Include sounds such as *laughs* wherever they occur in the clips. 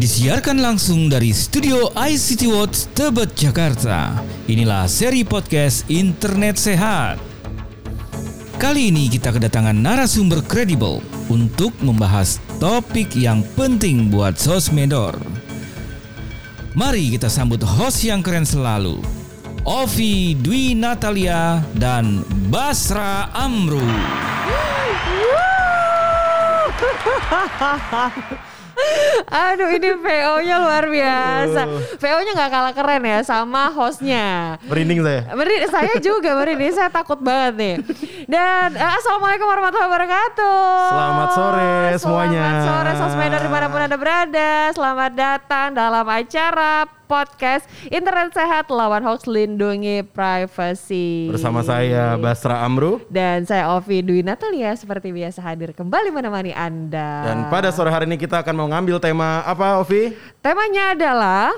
Disiarkan langsung dari studio ICT Watch Tebet, Jakarta. Inilah seri podcast Internet Sehat. Kali ini kita kedatangan narasumber kredibel untuk membahas topik yang penting buat sosmedor. Mari kita sambut host yang keren selalu. Ovi Dwi Natalia dan Basra Amru. *laughs* Aduh ini VO-nya luar biasa. VO-nya nggak kalah keren ya sama hostnya. Merinding saya. Merinding, saya juga merinding, saya takut banget nih. Dan eh, Assalamualaikum warahmatullahi wabarakatuh. Selamat sore semuanya. Selamat sore sosmedor di mana pun anda berada. Selamat datang dalam acara podcast Internet Sehat Lawan Hoax Lindungi Privacy. Bersama saya Basra Amru. Dan saya Ovi Dwi Natalia seperti biasa hadir kembali menemani Anda. Dan pada sore hari ini kita akan mengambil tema apa Ovi? Temanya adalah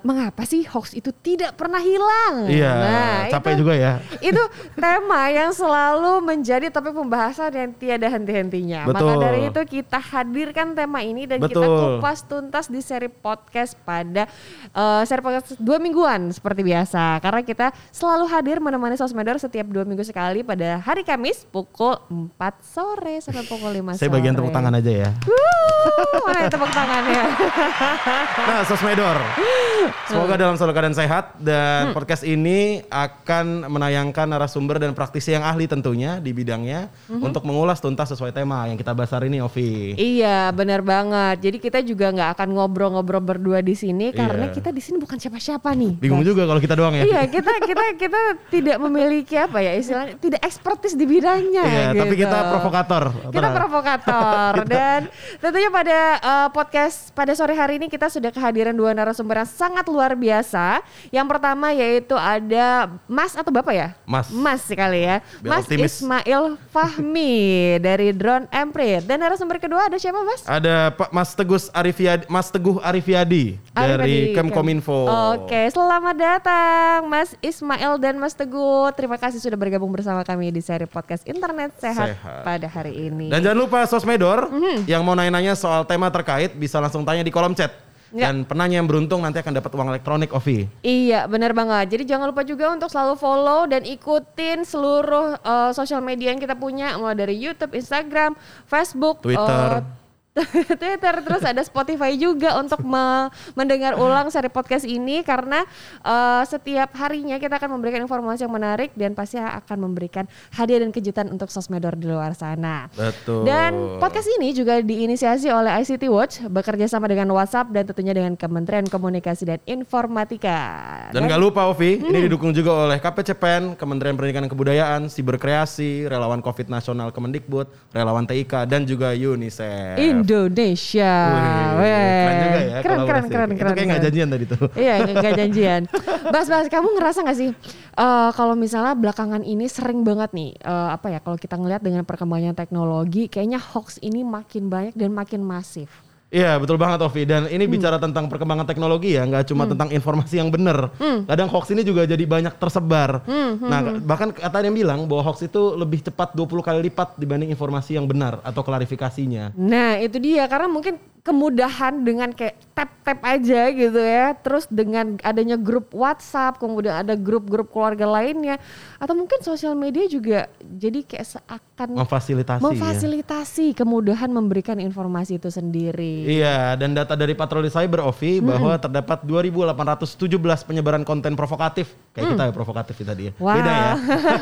mengapa sih hoax itu tidak pernah hilang? Iya, Nah, capek itu- juga ya. Itu tema yang selalu menjadi topik pembahasan yang tiada henti-hentinya. Maka Betul. dari itu kita hadirkan tema ini dan kita Betul. kupas tuntas di seri podcast pada eh, seri podcast dua mingguan seperti biasa. Karena kita selalu hadir menemani sosmedor setiap dua minggu sekali pada hari Kamis pukul 4 sore sampai pukul 5 Saya sore. bagian tepuk tangan aja ya. Wuh, mana tepuk tangannya? *laughs* Nah, Sosmedor. Semoga dalam selalu keadaan sehat dan Hmm. podcast ini akan menayangkan narasumber dan praktisi yang ahli tentunya di bidangnya Hmm. untuk mengulas tuntas sesuai tema yang kita bahas hari ini, Ovi. Iya, benar banget. Jadi kita juga nggak akan ngobrol-ngobrol berdua di sini karena Iya. kita di sini bukan siapa-siapa nih. Bingung juga kalau kita doang ya. Iya, kita kita kita tidak memiliki apa ya istilahnya tidak ekspertis di bidangnya. Iya, tapi gitu. kita provokator. Kita provokator *laughs* dan tentunya pada uh, podcast pada sore hari ini kita sudah kehadiran dua narasumber yang sangat luar biasa. Yang pertama yaitu ada Mas atau Bapak ya? Mas. Mas sekali ya. Biar Mas optimis. Ismail Fahmi *laughs* dari Drone Emprit. Dan narasumber kedua ada siapa Mas? Ada Pak Mas Tegus Arifiadi, Mas Teguh Arifiadi dari Arifadi Kemkominfo. Oke, selamat datang Mas Ismail dan Mas Teguh. Terima kasih sudah bergabung bersama kami di seri podcast Internet Sehat, Sehat. pada hari ini. Dan jangan lupa Sosmedor Mhm. yang mau nanya-nanya soal tema terkait bisa langsung tanya di kolom chat. Ya. Dan penanya yang beruntung nanti akan dapat uang elektronik Ovi. Iya, benar banget. Jadi jangan lupa juga untuk selalu follow dan ikutin seluruh eh, sosial media yang kita punya, mulai dari YouTube, Instagram, Facebook, Twitter. eh, *laughs* Twitter, terus ada Spotify juga untuk me- mendengar ulang seri podcast ini karena eh, setiap harinya kita akan memberikan informasi yang menarik dan pasti akan memberikan hadiah dan kejutan untuk sosmedor di luar sana. Betul. Dan podcast ini juga diinisiasi oleh ICT Watch bekerja sama dengan WhatsApp dan tentunya dengan Kementerian Komunikasi dan Informatika. Dan gak lupa Ovi, Hmm. ini didukung juga oleh KPCPEN, Kementerian Pendidikan dan Kebudayaan, Siberkreasi, Relawan COVID Nasional Kemendikbud, Relawan TIK, dan juga UNICEF. Indonesia. Wih, keren juga ya Keren keren keren Itu keren. kayak gak keren. janjian tadi tuh. Iya nggak *laughs* janjian. Bas Bas kamu ngerasa nggak sih eh, kalau misalnya belakangan ini sering banget nih eh, apa ya kalau kita ngelihat dengan perkembangan teknologi kayaknya hoax ini makin banyak dan makin masif. Iya betul banget Ovi dan ini Hmm. bicara tentang perkembangan teknologi ya nggak cuma tentang informasi yang benar. Hmm. Kadang hoax ini juga jadi banyak tersebar. Nah bahkan kata yang bilang bahwa hoax itu lebih cepat 20 kali lipat dibanding informasi yang benar atau klarifikasinya. Nah itu dia karena mungkin kemudahan dengan kayak tap-tap aja gitu ya. Terus dengan adanya grup WhatsApp, kemudian ada grup-grup keluarga lainnya. Atau mungkin sosial media juga jadi kayak seakan Memfasilitasi. ya. memfasilitasi kemudahan memberikan informasi itu sendiri. Iya, dan data dari patroli cyber Ovi Hmm. bahwa terdapat 2.817 penyebaran konten provokatif. Kayak kita ya provokatif ya tadi ya. Hmm. Wah. Beda ya.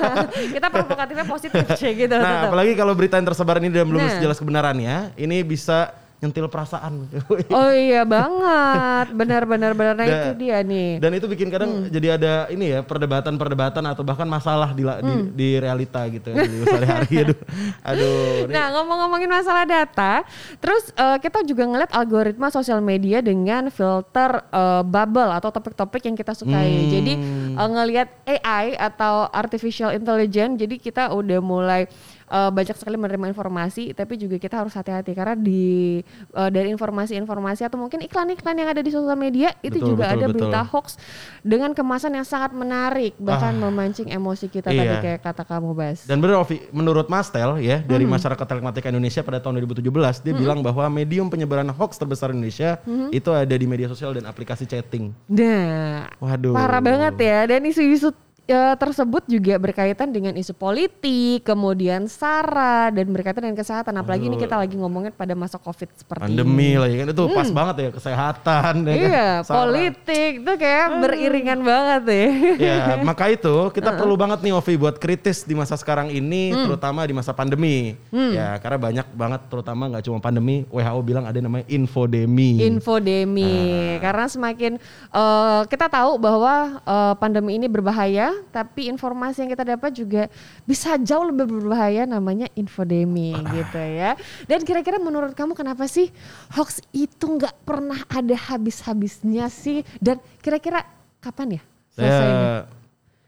*laughs* Kita provokatifnya positif sih gitu. Nah, tetap. apalagi kalau berita yang tersebar ini dan belum Nah. jelas kebenarannya, ini bisa nyentil perasaan. *laughs* Oh iya banget, benar-benar benar. Nah itu dia nih. Dan itu bikin Hmm. kadang jadi ada ini ya perdebatan-perdebatan atau bahkan masalah di, la- di, Hmm. di realita gitu ya, di sehari-hari. Aduh, aduh. ini- Nah ngomong-ngomongin masalah data, terus eh, kita juga ngeliat algoritma sosial media dengan filter eh, bubble atau topik-topik yang kita sukai. Hmm. Jadi eh, ngelihat AI atau artificial intelligence, jadi kita udah mulai uh, banyak sekali menerima informasi, tapi juga kita harus hati-hati karena di uh, dari informasi-informasi atau mungkin iklan-iklan yang ada di sosial media itu Betul, juga betul, ada betul. berita hoax dengan kemasan yang sangat menarik, bahkan Ah. memancing emosi kita Iya. tadi kayak kata kamu Bas. Dan benar Ovi, menurut Mastel ya dari Hmm. masyarakat telematika Indonesia pada tahun 2017 dia bilang bahwa medium penyebaran hoax terbesar Indonesia Hmm. itu ada di media sosial dan aplikasi chatting. Nah, Waduh. parah banget ya. Dan isu-isu ya, tersebut juga berkaitan dengan isu politik, kemudian sara dan berkaitan dengan kesehatan. Apalagi ini kita lagi ngomongin pada masa covid seperti Pandemi ini. ya kan itu pas banget ya kesehatan ya kan? Hmm. Iya, Sarah. politik itu kayak beriringan banget ya. Ya, maka itu kita perlu banget nih Ovi buat kritis di masa sekarang ini, Hmm. terutama di masa pandemi. Ya, karena banyak banget terutama nggak cuma pandemi, WHO bilang ada yang namanya infodemi. Infodemi, karena semakin eh, kita tahu bahwa eh, pandemi ini berbahaya, tapi informasi yang kita dapat juga bisa jauh lebih berbahaya, namanya infodemi gitu ya. Dan kira-kira menurut kamu kenapa sih hoax itu nggak pernah ada habis-habisnya sih? Dan kira-kira kapan ya selesainya? saya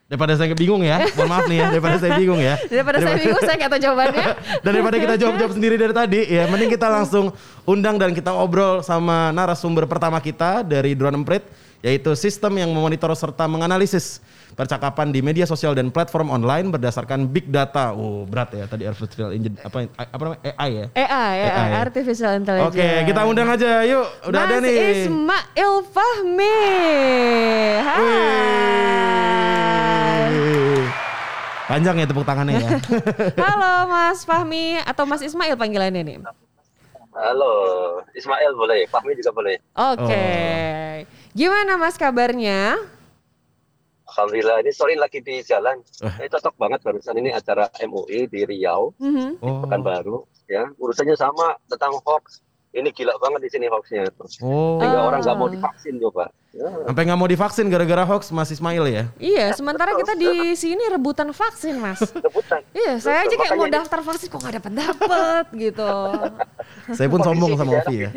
daripada saya bingung ya, mohon maaf nih ya, daripada saya bingung ya. Daripada saya bingung, saya nggak tahu jawabannya. Dan *laughs* daripada kita jawab-jawab sendiri dari tadi, ya mending kita langsung undang dan kita obrol sama narasumber pertama kita dari Drone Emprit, yaitu sistem yang memonitor serta menganalisis percakapan di media sosial dan platform online berdasarkan big data. Oh, berat ya tadi artificial engine apa apa namanya AI ya. AI, ya, AI. artificial intelligence. Oke, kita undang aja yuk. Udah Mas ada nih. Ismail Fahmi. Hai. Panjang ya tepuk tangannya ya. *laughs* Halo Mas Fahmi atau Mas Ismail panggilannya nih. Halo, Ismail boleh, Fahmi juga boleh. Oke. Oh. Gimana Mas kabarnya? Alhamdulillah, ini sorry lagi di jalan. Eh. Ini cocok banget barusan ini acara MUI di Riau, Mhm. Oh. Pekanbaru. Ya, urusannya sama tentang hoax. Ini gila banget di sini hoaxnya. Oh. Sehingga Ah. orang nggak mau divaksin coba. Ya, Sampai nggak mau divaksin gara-gara hoax Mas Ismail ya. Iya, sementara kita di sini rebutan vaksin, Mas. rebutan. Iya, saya aja kayak mau daftar vaksin kok nggak dapat dapat *laughs* gitu. Saya pun Kondisi sombong sama Ovi ya.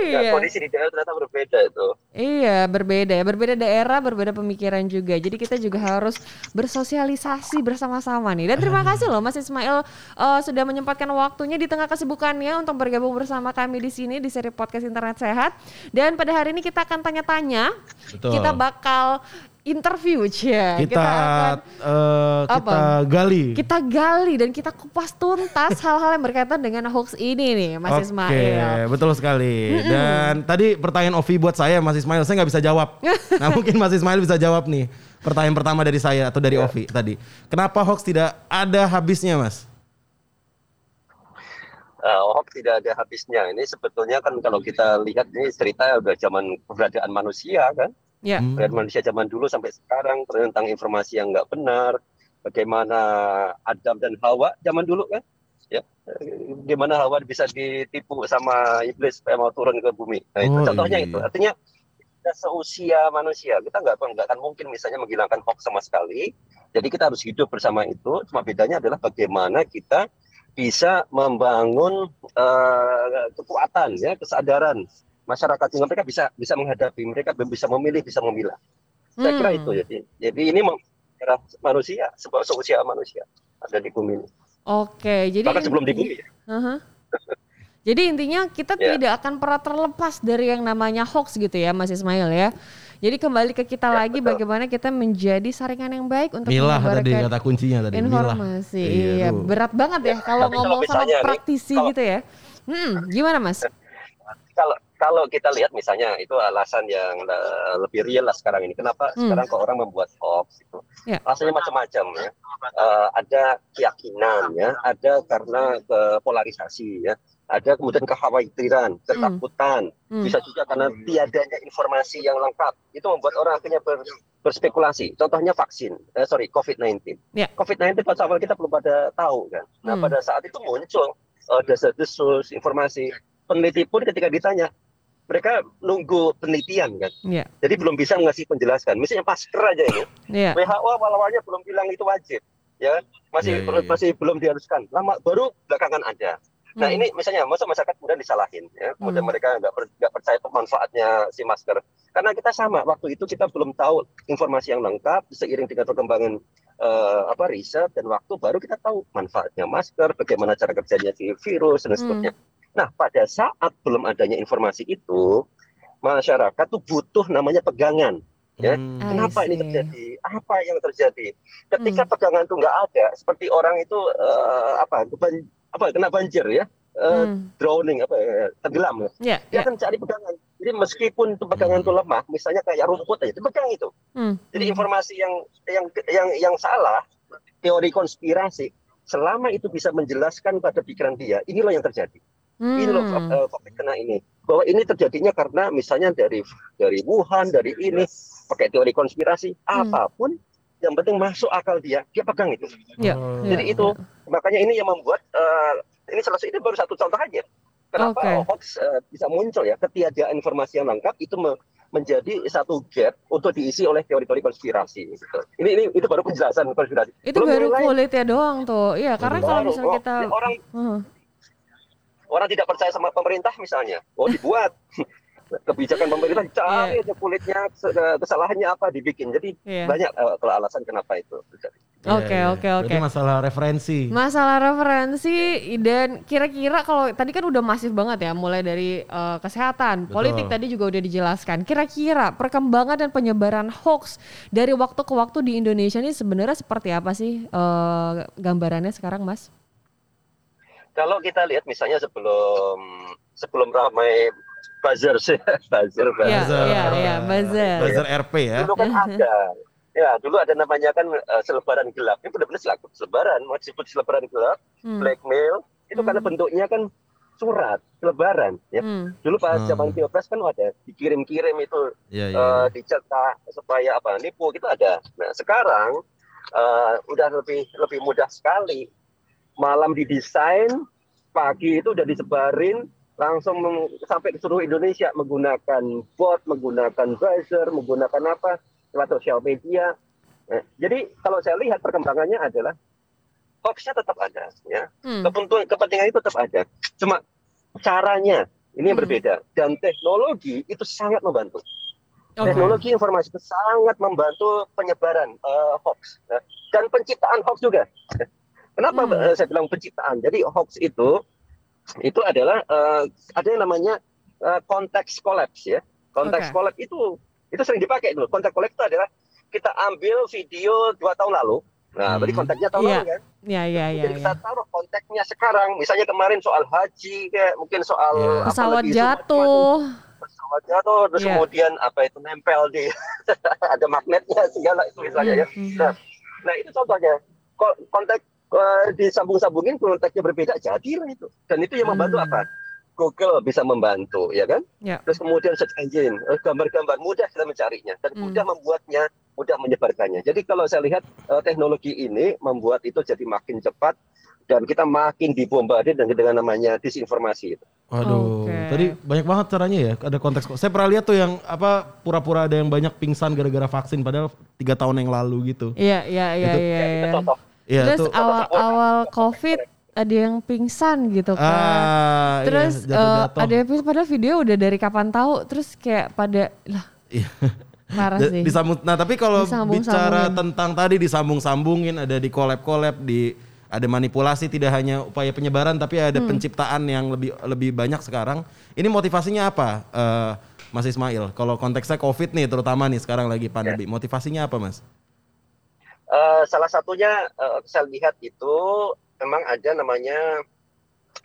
iya. Ya, kondisi di daerah ternyata berbeda itu. Iya, berbeda ya, berbeda daerah, berbeda pemikiran juga. Jadi kita juga harus bersosialisasi bersama-sama nih. Dan terima *laughs* kasih loh Mas Ismail eh, sudah menyempatkan waktunya di tengah kesibukannya untuk bergabung bersama kami di sini di seri podcast Internet Sehat. Dan pada hari ini kita akan tanya-tanya. Betul. Kita bakal interview ya. Kita akan eh, kita Apa? gali. kita gali dan kita kupas tuntas *laughs* hal-hal yang berkaitan dengan hoax ini nih Mas Oke, Ismail. betul sekali. Dan tadi pertanyaan Ovi buat saya Mas Ismail, saya nggak bisa jawab. *laughs* nah mungkin Mas Ismail bisa jawab nih. Pertanyaan pertama dari saya atau dari Ovi tadi. Kenapa hoax tidak ada habisnya Mas? Eh, hoax tidak ada habisnya. Ini sebetulnya kan kalau kita lihat ini cerita udah zaman keberadaan manusia kan. Ya. Hmm. dari manusia zaman dulu sampai sekarang tentang informasi yang nggak benar, bagaimana Adam dan Hawa zaman dulu kan, ya, gimana Hawa bisa ditipu sama iblis supaya mau turun ke bumi. Nah itu Oh, contohnya iya. itu. Artinya kita seusia manusia kita nggak nggak akan mungkin misalnya menghilangkan hoax sama sekali. Jadi kita harus hidup bersama itu. Cuma bedanya adalah bagaimana kita bisa membangun eh, kekuatan ya kesadaran masyarakat sehingga mereka bisa bisa menghadapi mereka bisa memilih bisa memilah saya kira Hmm. itu jadi jadi ini manusia sebuah seusia manusia ada di bumi ini Oke, jadi bahkan sebelum di bumi ya. Aha. *laughs* Jadi intinya kita Ya. tidak akan pernah terlepas dari yang namanya hoax gitu ya Mas Ismail ya. Jadi kembali ke kita Ya, lagi betul. bagaimana kita menjadi saringan yang baik untuk Milah tadi kata kuncinya tadi. Milah. informasi. Iya, aduh. berat banget ya kalau Tapi kalau ngomong sama misalnya nih, praktisi kalau- gitu ya. Hmm, gimana Mas? kalau kalau kita lihat misalnya itu alasan yang eh, lebih real lah sekarang ini kenapa Hmm. sekarang kok orang membuat hoax itu Ya. alasannya macam-macam ya Eh, ada keyakinan ya ada karena ke polarisasi ya ada kemudian kekhawatiran ketakutan. Hmm. bisa juga karena tiadanya informasi yang lengkap. Itu membuat orang akhirnya ber- berspekulasi. Contohnya vaksin eh, sorry COVID-19 Ya. COVID-19 pada awal kita belum pada tahu kan? Nah Hmm. pada saat itu muncul eh, desas-desus informasi. Peneliti pun ketika ditanya mereka nunggu penelitian kan? Iya, jadi belum bisa ngasih penjelasan. Misalnya masker aja ini. Iya. WHO awal-awalnya belum bilang itu wajib ya. Masih Iya, iya, iya. masih belum diharuskan. Lama baru belakangan ada Nah Hmm. ini misalnya masa masyarakat kemudian disalahin, ya. kemudian Hmm. mereka nggak per- nggak percaya pemanfaatnya si masker. Karena kita sama waktu itu kita belum tahu informasi yang lengkap seiring dengan perkembangan eh, apa riset dan waktu baru kita tahu manfaatnya masker, bagaimana cara kerjanya si virus dan Hmm. seterusnya. Nah, pada saat belum adanya informasi itu, masyarakat tuh butuh namanya pegangan. Ya. Hmm. I Kenapa ini terjadi? Apa yang terjadi? Ketika Hmm. pegangan itu nggak ada, seperti orang itu eh, apa, keban- apa kena banjir ya, eh, Hmm. drowning apa, ya, tenggelam ya. Ya, Dia ya. akan cari pegangan. Jadi meskipun itu pegangan itu lemah, misalnya kayak rumput aja, itu pegang itu. Hmm. Jadi informasi yang yang yang yang salah, teori konspirasi, selama itu bisa menjelaskan pada pikiran dia, inilah yang terjadi. Ini loh Hmm. COVID kena ini. Bahwa ini terjadinya karena misalnya dari dari Wuhan, dari ini pakai teori konspirasi, Hmm. apa pun yang penting masuk akal dia, dia pegang itu. Ya, ya, Jadi itu makanya ini yang membuat eh, ini salah satu ini baru satu contoh aja. Kenapa Oke. hoax eh, bisa muncul ya? Ketiadaan informasi yang lengkap itu me- menjadi satu gap untuk diisi oleh teori-teori konspirasi. Gitu. Ini ini itu baru penjelasan konspirasi. Itu Belum baru kulitnya doang tuh. Iya, karena Baru. kalau misalnya Oh, kita orang Hmm. orang tidak percaya sama pemerintah misalnya, oh dibuat *laughs* kebijakan pemerintah cari aja kulitnya kesalahannya apa dibikin. Jadi Iya. banyak eh, kalau alasan kenapa itu terjadi. Oke, Iya, iya. oke, oke. Berarti masalah referensi. Masalah referensi dan kira-kira kalau tadi kan udah masif banget ya, mulai dari eh, kesehatan, Betul. politik tadi juga udah dijelaskan. Kira-kira perkembangan dan penyebaran hoax dari waktu ke waktu di Indonesia ini sebenarnya seperti apa sih eh, gambarannya sekarang, Mas? Kalau kita lihat misalnya sebelum sebelum ramai buzzer sih, *laughs* buzzer, Iya, Buzzer. iya, iya, buzzer. Buzzer RP ya. Dulu kan ada. Ya, dulu ada namanya kan eh, selebaran gelap. Ini benar-benar selaku selebaran, mau disebut selebaran gelap, Hmm. blackmail, itu karena Hmm. bentuknya kan surat, selebaran. Ya. Hmm. Dulu pas Hmm. zaman pilpres kan ada dikirim-kirim itu Iya, iya. eh, dicetak supaya apa nipu itu ada. Nah sekarang eh, udah lebih lebih mudah sekali. Malam didesain, pagi itu udah disebarin langsung sampai ke seluruh Indonesia menggunakan bot, menggunakan buzzer, menggunakan apa lewat sosial media. Nah, jadi kalau saya lihat perkembangannya adalah hoaxnya tetap ada, ya Hmm. kepentingan kepentingan itu tetap ada. Cuma caranya ini yang Hmm. berbeda dan teknologi itu sangat membantu. Oke. Teknologi informasi itu sangat membantu penyebaran eh, hoax ya. dan penciptaan hoax juga. *laughs* Kenapa Hmm. eh, saya bilang penciptaan? Jadi hoax itu itu adalah eh, ada yang namanya eh, konteks collapse ya. Konteks Oke. collapse itu itu sering dipakai itu. Konteks collapse itu adalah kita ambil video dua tahun lalu. Nah, Hmm. berarti konteksnya tahun Iya. lalu kan? Ya, ya, ya, Jadi kita ya. taruh konteksnya sekarang. Misalnya kemarin soal haji kayak mungkin soal Iya. apa Pesawat lagi, jatuh. pesawat jatuh terus Iya. kemudian apa itu nempel di *laughs* ada magnetnya segala itu misalnya ya. Hmm. Nah, nah itu contohnya. Ko- Konteks disambung-sambungin konteksnya berbeda jadilah itu. Dan itu yang membantu Hmm. apa? Google bisa membantu, ya kan? Ya. Terus kemudian search engine, eh, gambar-gambar mudah kita mencarinya dan Hmm. mudah membuatnya, mudah menyebarkannya. Jadi kalau saya lihat eh, teknologi ini membuat itu jadi makin cepat dan kita makin dibombardir dengan dengan namanya disinformasi itu. Waduh, Oke. tadi banyak banget caranya ya. Ada konteks. Saya pernah lihat tuh yang apa pura-pura ada yang banyak pingsan gara-gara vaksin padahal tiga tahun yang lalu gitu. Iya, iya, iya, Itu- iya. Itu iya. Iya Terus tuh. awal-awal COVID ada yang pingsan gitu kan. Ah, Terus iya, eh, jatuh-jatuh. ada yang pingsan padahal video udah dari kapan tahu. Terus kayak pada lah Iya. parah Da- sih. disambung. Nah tapi kalau bicara tentang tadi disambung-sambungin, ada di collab-collab, di ada manipulasi tidak hanya upaya penyebaran tapi ada Hmm. penciptaan yang lebih lebih banyak sekarang. Ini motivasinya apa, eh, Mas Ismail? Kalau konteksnya COVID nih, terutama nih sekarang lagi pandemi, motivasinya apa, Mas? Eh, salah satunya eh, saya lihat itu memang ada namanya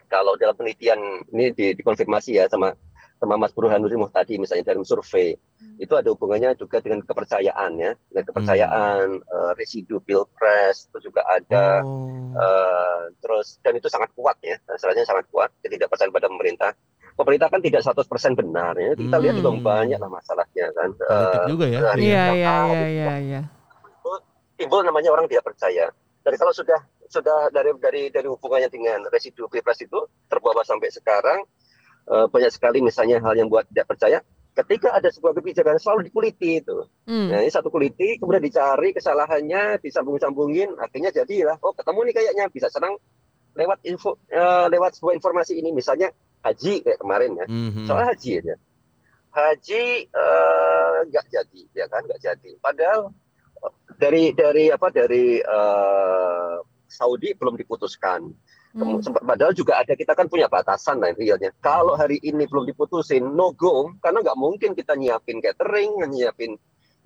kalau dalam penelitian ini di- dikonfirmasi ya sama sama Mas Burhanuddin Muhtadi misalnya dalam survei itu ada hubungannya juga dengan kepercayaan ya dengan kepercayaan eh, residu pilpres itu juga ada Oh. eh, terus dan itu sangat kuat ya istilahnya sangat kuat jadi tidak percaya pada pemerintah pemerintah kan tidak 100% benar ya kita lihat juga Hmm. banyak lah masalahnya kan Politik Eh, juga ya. Iya, yang iya, iya, iya, iya. Timbul namanya orang tidak percaya. Dan kalau sudah sudah dari dari dari hubungannya dengan residu pilpres itu terbawa sampai sekarang eh, banyak sekali misalnya hal yang buat tidak percaya. Ketika ada sebuah kebijakan selalu dikuliti itu. Hmm. Nah, ini satu kuliti kemudian dicari kesalahannya, disambung-sambungin, akhirnya jadilah oh ketemu nih kayaknya bisa serang lewat info eh, lewat sebuah informasi ini misalnya haji kayak kemarin ya. Mhm. Soal haji ya. Haji eh, nggak jadi ya kan nggak jadi. Padahal dari dari apa dari eh, Saudi belum diputuskan. Hmm. sempat- Padahal juga ada kita kan punya batasan lah realnya. Kalau hari ini belum diputusin no go karena nggak mungkin kita nyiapin catering, nyiapin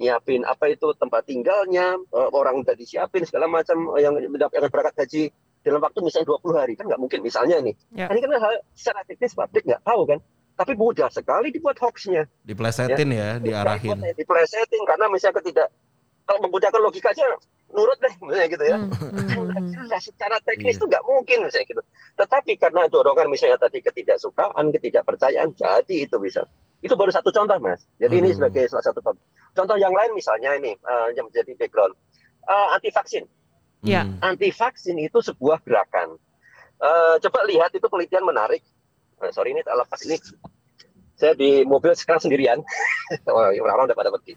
nyiapin apa itu tempat tinggalnya, eh, orang udah disiapin segala macam eh, yang mendapat yang berangkat haji dalam waktu misalnya 20 hari kan nggak mungkin misalnya nih. Ya. Ini kan hal secara teknis publik nggak tahu kan. Tapi mudah sekali dibuat hoaxnya. Diplesetin ya, diarahin. Diplesetin karena misalnya tidak kalau menggunakan logika aja nurut deh misalnya gitu ya. Hmm, hmm, hmm, jelas secara teknis Iya. itu nggak mungkin misalnya gitu. Tetapi karena dorongan misalnya tadi ketidaksukaan, ketidakpercayaan, jadi itu bisa. Itu baru satu contoh mas. Jadi ini Hmm. sebagai salah satu contoh. Contoh yang lain misalnya ini eh, yang menjadi background anti vaksin. Ya. Hmm. Anti vaksin itu sebuah gerakan. Eh, coba lihat itu penelitian menarik. Eh, sorry ini tak lepas ini. Saya di mobil *laughs* sekarang sendirian. *laughs* Wah, Orang-orang udah pada pergi.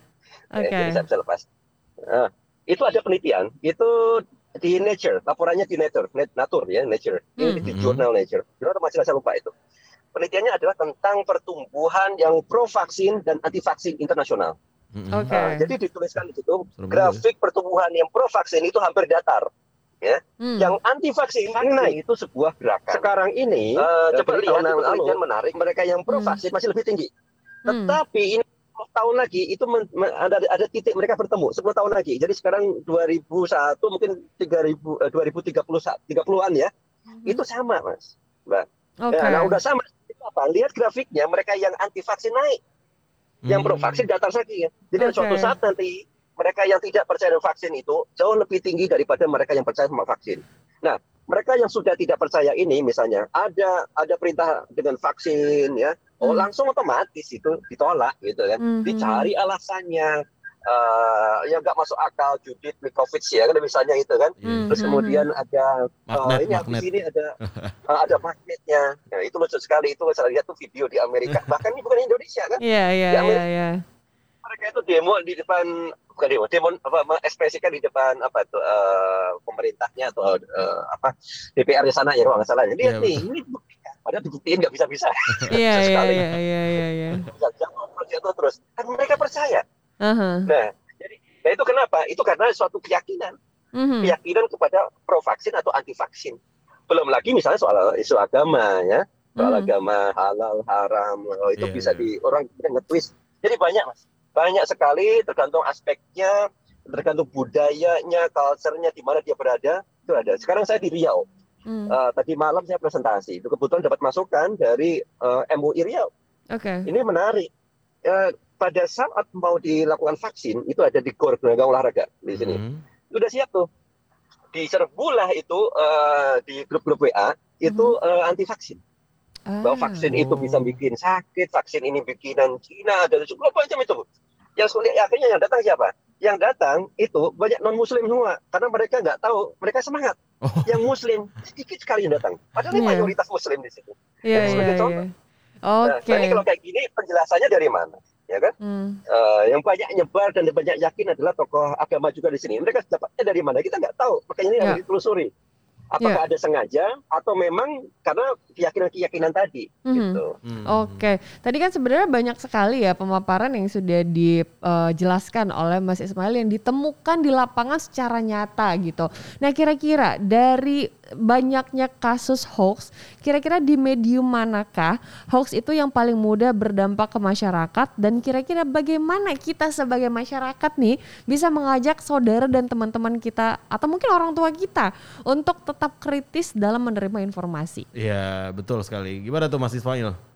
Oke. Eh, jadi saya bisa lepas. Nah, itu ada penelitian, itu di Nature, laporannya di Nature, Nat- Nature ya, Nature. Ini Hmm. di Hmm. jurnal Nature. Jurnal majalah saya lupa itu. Penelitiannya adalah tentang pertumbuhan yang pro vaksin dan anti vaksin internasional. Mm-mm. Oke. Nah, jadi dituliskan di situ Serem grafik pertumbuhan yang pro vaksin itu hampir datar. Hmm. Yang anti vaksin naik itu sebuah gerakan. Sekarang ini eh, coba lihat penelitian menarik, mereka yang pro Hmm. vaksin masih lebih tinggi. Hmm. Tetapi ini 10 tahun lagi itu men- men- ada ada titik mereka bertemu 10 tahun lagi. Jadi sekarang 2001 mungkin 3000 eh, 2030 30-an ya. Hmm. Itu sama, Mas. Oke. Ya, nah udah sama. Apa? Lihat grafiknya mereka yang anti vaksin naik, yang pro Hmm. vaksin datar lagi ya. Jadi Oke. suatu saat nanti mereka yang tidak percaya dengan vaksin itu jauh lebih tinggi daripada mereka yang percaya sama vaksin. Nah, mereka yang sudah tidak percaya ini misalnya ada ada perintah dengan vaksin ya, oh Hmm. langsung otomatis itu ditolak gitu kan. Mhm. Dicari alasannya eh ya nggak masuk akal Judith Mikovits ya kan misalnya itu kan. Hmm, Terus hmm, kemudian ada Magnet, eh, ini habis magnet. ini ada *laughs* eh, ada magnetnya. Nah, itu lucu sekali itu saya lihat tuh video di Amerika. *laughs* Bahkan ini bukan Indonesia kan. Iya, iya, Di iya, Amerika. iya. Mereka itu demo di depan bukan demo, demo apa mengekspresikan di depan apa itu eh, pemerintahnya atau eh, apa DPR di sana ya kalau nggak salah. Lihat Iya, nih, ini. Padahal dibuktiin nggak bisa-bisa. *laughs* Iya, iya, iya, iya, iya, iya. Bisa jatuh terus. Kan mereka percaya. Aha. Nah, jadi nah itu kenapa? Itu karena suatu keyakinan. Mhm. keyakinan kepada pro vaksin atau anti vaksin. Belum lagi misalnya soal isu agama ya, soal Hmm. agama halal haram oh, itu Iya, bisa iya. di orang nge-twist. Jadi banyak mas, banyak sekali tergantung aspeknya, tergantung budayanya, culture-nya di mana dia berada itu ada. Sekarang saya di Riau. Hmm. Eh, tadi malam saya presentasi. Itu kebetulan dapat masukan dari eh, MUI Riau. Oke. Ini menarik. Eh, pada saat mau dilakukan vaksin itu ada di GOR Gelanggang Olahraga di sini Hmm. udah siap tuh diserbulah itu eh, di grup-grup WA itu eh, anti vaksin bahwa Ah. vaksin itu Oh. bisa bikin sakit vaksin ini bikinan Cina dan segala macam itu yang sulit akhirnya yang datang siapa yang datang itu banyak non muslim semua karena mereka nggak tahu mereka semangat Oh. yang muslim sedikit sekali yang datang padahal ini Iya. mayoritas muslim di situ Iya, Jadi iya, sebagai iya. contoh. Oke. nah, ini kalau kayak gini penjelasannya dari mana ya kan Hmm. Eh, yang banyak nyebar dan banyak yakin adalah tokoh agama juga di sini. Mereka dapatnya dari mana? Kita nggak tahu. Makanya ini Ya. harus ditelusuri. Apakah ada sengaja atau memang karena keyakinan-keyakinan tadi? Mhm. Gitu. Hmm. Oke, tadi kan sebenarnya banyak sekali ya pemaparan yang sudah dijelaskan oleh Mas Ismail yang ditemukan di lapangan secara nyata gitu. Nah kira-kira dari banyaknya kasus hoax, kira-kira di medium manakah hoax itu yang paling mudah berdampak ke masyarakat dan kira-kira bagaimana kita sebagai masyarakat nih bisa mengajak saudara dan teman-teman kita atau mungkin orang tua kita untuk tetap kritis dalam menerima informasi. Iya, betul sekali. Gimana tuh Mas Ismail?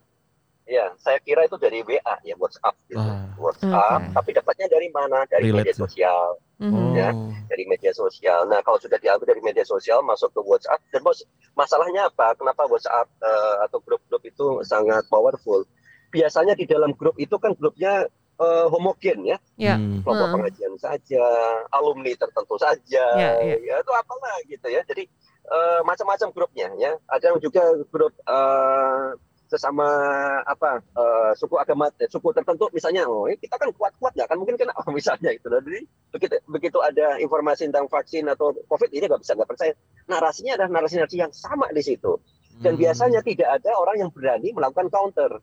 Ya, saya kira itu dari WA ya WhatsApp gitu. Wah. WhatsApp, Oke. tapi dapatnya dari mana? Dari Relate media sosial, Mhm. Ya. dari media sosial. Nah, kalau sudah diambil dari media sosial masuk ke WhatsApp dan bos masalahnya apa? Kenapa WhatsApp eh, atau grup-grup itu sangat powerful? Biasanya di dalam grup itu kan grupnya eh, homogen ya. Ya. Hmm. kelompok Hmm. pengajian saja, alumni tertentu saja, Ya, ya. ya, itu apalah gitu ya. Jadi eh, macam-macam grupnya ya. Ada yang juga grup eh, sesama apa eh, suku agama, eh, suku tertentu misalnya, oh ini kita kan kuat-kuat nggak kan mungkin kena oh, *laughs* misalnya gitu. Jadi begitu begitu ada informasi tentang vaksin atau COVID ini nggak bisa nggak percaya. Narasinya adalah narasi-narasi yang sama di situ. Dan Hmm. biasanya tidak ada orang yang berani melakukan counter.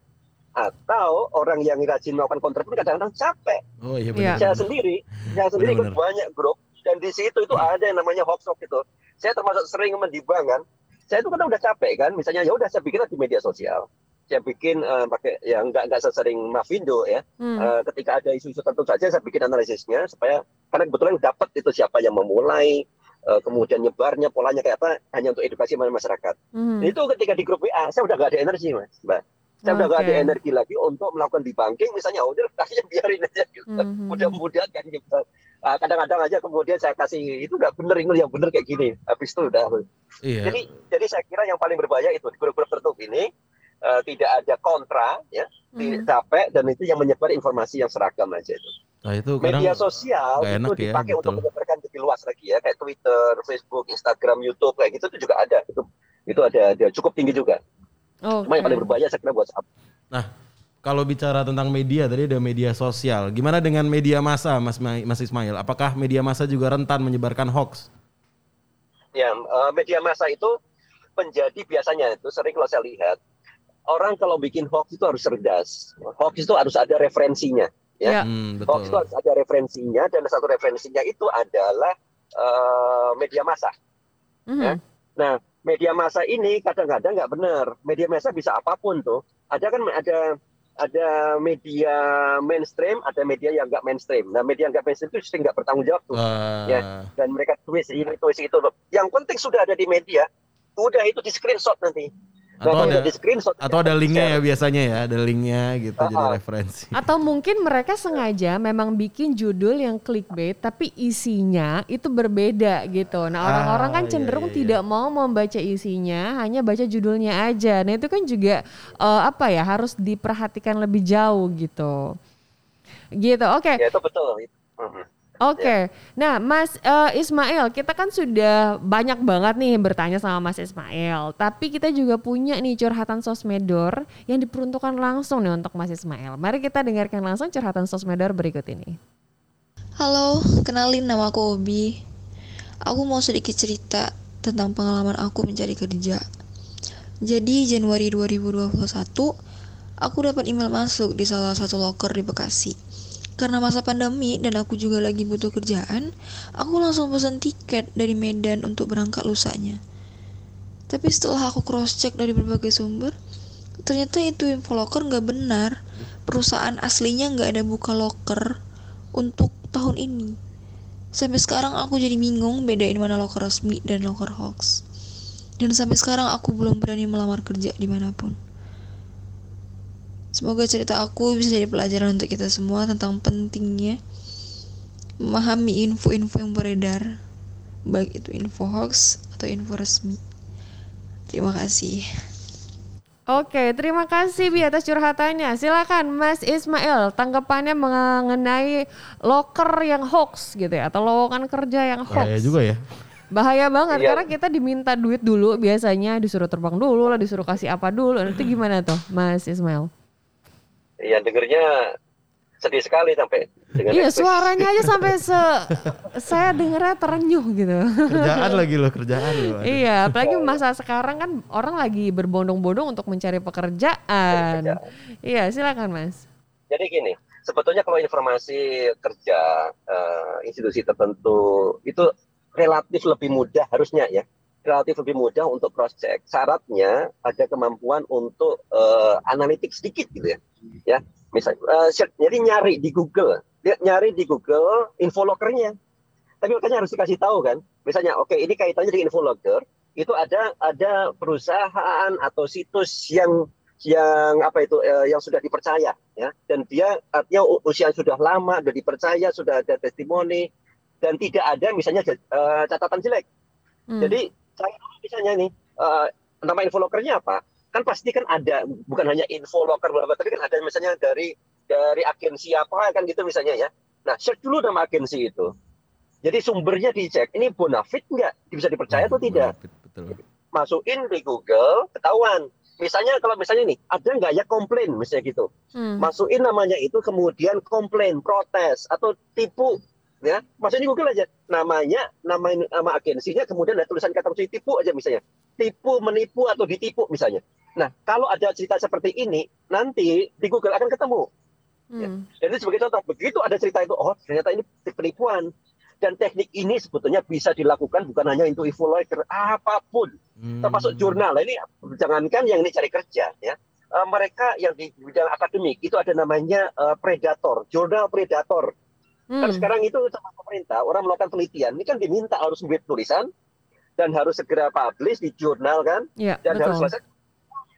Atau orang yang rajin melakukan counter pun kadang-kadang capek Oh iya Iya. benar. saya sendiri, saya sendiri ikut Benar-benar. banyak grup dan di situ itu ada yang namanya hoax hoax itu saya termasuk sering mendibang kan saya itu kan udah capek kan. Misalnya ya udah saya bikin di media sosial. Saya bikin uh, pakai ya nggak nggak sesering Mavindo ya. Hmm. Uh, ketika ada isu-isu tertentu saja saya bikin analisisnya supaya karena kebetulan dapat itu siapa yang memulai uh, kemudian nyebarnya polanya kayak apa hanya untuk edukasi masyarakat. Hmm. itu ketika di grup WA saya udah gak ada energi mas mbak. Saya udah gak ada energi lagi untuk melakukan debunking. Misalnya oh, udah akhirnya biarin aja gitu. Hmm. mudah-mudahan kan gitu kadang-kadang aja kemudian saya kasih itu nggak bener ini yang bener kayak gini habis itu udah Iya. jadi jadi saya kira yang paling berbahaya itu di grup-grup tertutup ini eh, tidak ada kontra ya Hmm. tidak capek dan itu yang menyebar informasi yang seragam aja itu Nah, itu media sosial itu ya, dipakai untuk betul. menyebarkan lebih luas lagi ya kayak Twitter, Facebook, Instagram, YouTube kayak gitu itu juga ada itu itu ada, ada cukup tinggi juga Oke. cuma yang paling berbahaya saya kira buat Kalau bicara tentang media tadi ada media sosial. Gimana dengan media massa, Mas Ma- Mas Ismail? Apakah media massa juga rentan menyebarkan hoax? ya eh, media massa itu menjadi biasanya itu sering kalau saya lihat orang kalau bikin hoax itu harus cerdas hoax itu harus ada referensinya Ya. Hmm, hoax itu harus ada referensinya dan satu referensinya itu adalah eh, media massa Hmm. Nah, media massa ini kadang-kadang nggak benar. Media massa bisa apa pun tuh. Ada kan ada ada media mainstream, ada media yang nggak mainstream. Nah, media yang nggak mainstream itu sering nggak bertanggung jawab tuh. Wah. Ya. Dan mereka twist ini, twist itu. Yang penting sudah ada di media, udah itu di screenshot nanti. Atau ada di screenshot, atau ada linknya ya biasanya ya, ada linknya gitu jadi Ah, ah. referensi. Atau mungkin mereka sengaja memang bikin judul yang clickbait tapi isinya itu berbeda gitu. Nah, orang-orang kan Ah, cenderung iya, iya, tidak mau membaca isinya, hanya baca judulnya aja. Nah, itu kan juga eh, apa ya, harus diperhatikan lebih jauh gitu. Gitu. Oke. Ya itu betul. Oke, nah Mas eh, Ismail, kita kan sudah banyak banget nih bertanya sama Mas Ismail, tapi kita juga punya nih curhatan sosmedor yang diperuntukkan langsung nih untuk Mas Ismail. Mari kita dengarkan langsung curhatan sosmedor berikut ini. Halo, kenalin nama aku Obi. Aku mau sedikit cerita tentang pengalaman aku mencari kerja. Jadi Januari 2021, aku dapat email masuk di salah satu loker di Bekasi. Karena masa pandemi dan aku juga lagi butuh kerjaan, aku langsung pesan tiket dari Medan untuk berangkat lusanya. Tapi setelah aku cross check dari berbagai sumber, ternyata itu info loker nggak benar. Perusahaan aslinya nggak ada buka loker untuk tahun ini. Sampai sekarang aku jadi bingung bedain mana loker resmi dan loker hoax. Dan sampai sekarang aku belum berani melamar kerja di mana pun. Semoga cerita aku bisa jadi pelajaran untuk kita semua tentang pentingnya memahami info-info yang beredar, baik itu info hoax atau info resmi. Terima kasih. Oke, terima kasih Bi atas curhatannya. Silakan Mas Ismail, tanggapannya mengenai loker yang hoax gitu ya, atau lowongan kerja yang hoax. Bahaya juga ya. Bahaya banget Iya. karena kita diminta duit dulu biasanya disuruh terbang dulu lah, disuruh kasih apa dulu. Nanti gimana tuh Mas Ismail? Iya dengernya sedih sekali sampai dengan Iya suaranya aja sampai *laughs* se saya dengernya terenyuh gitu. Kerjaan lagi loh, kerjaan loh. Iya, apalagi masa sekarang kan orang lagi berbondong-bondong untuk mencari pekerjaan. Iya, silakan Mas. Jadi gini, sebetulnya kalau informasi kerja eh, institusi tertentu itu relatif lebih mudah harusnya ya, relatif lebih mudah untuk cross check. Syaratnya ada kemampuan untuk eh, analitik sedikit gitu ya, ya. Misalnya, eh, search- jadi nyari di Google, dia nyari di Google info lokernya. Tapi makanya harus dikasih tahu kan, misalnya oke ini kaitannya dengan info locker, itu ada ada perusahaan atau situs yang yang apa itu eh, yang sudah dipercaya ya dan dia artinya usia sudah lama sudah dipercaya sudah ada testimoni dan tidak ada misalnya eh, catatan jelek Hmm. jadi saya misalnya nih eh, nama info lokernya apa? Kan pasti kan ada bukan hanya info loker berapa tapi kan ada misalnya dari dari agensi apa kan gitu misalnya ya. Nah search dulu nama agensi itu. Jadi sumbernya dicek ini bonafit nggak? Bisa dipercaya atau tidak? Betul. masukin di Google ketahuan. Misalnya kalau misalnya nih ada nggak ya komplain misalnya gitu? Hmm. masukin namanya itu kemudian komplain protes atau tipu ya masukin di Google aja namanya nama nama agensinya kemudian ada tulisan kata kunci tipu aja misalnya tipu menipu atau ditipu misalnya nah kalau ada cerita seperti ini nanti di Google akan ketemu Hmm. jadi sebagai contoh begitu ada cerita itu oh ternyata ini penipuan Dan teknik ini sebetulnya bisa dilakukan bukan hanya untuk evaluator, apa pun, Hmm. termasuk jurnal. Nah, Ini jangankan yang ini cari kerja, ya. Eh, mereka yang di bidang akademik itu ada namanya eh, predator, jurnal predator. Kan Hmm. sekarang itu sama pemerintah orang melakukan penelitian, ini kan diminta harus membuat tulisan dan harus segera publish di jurnal kan, Iya, dan harus betul. selesai.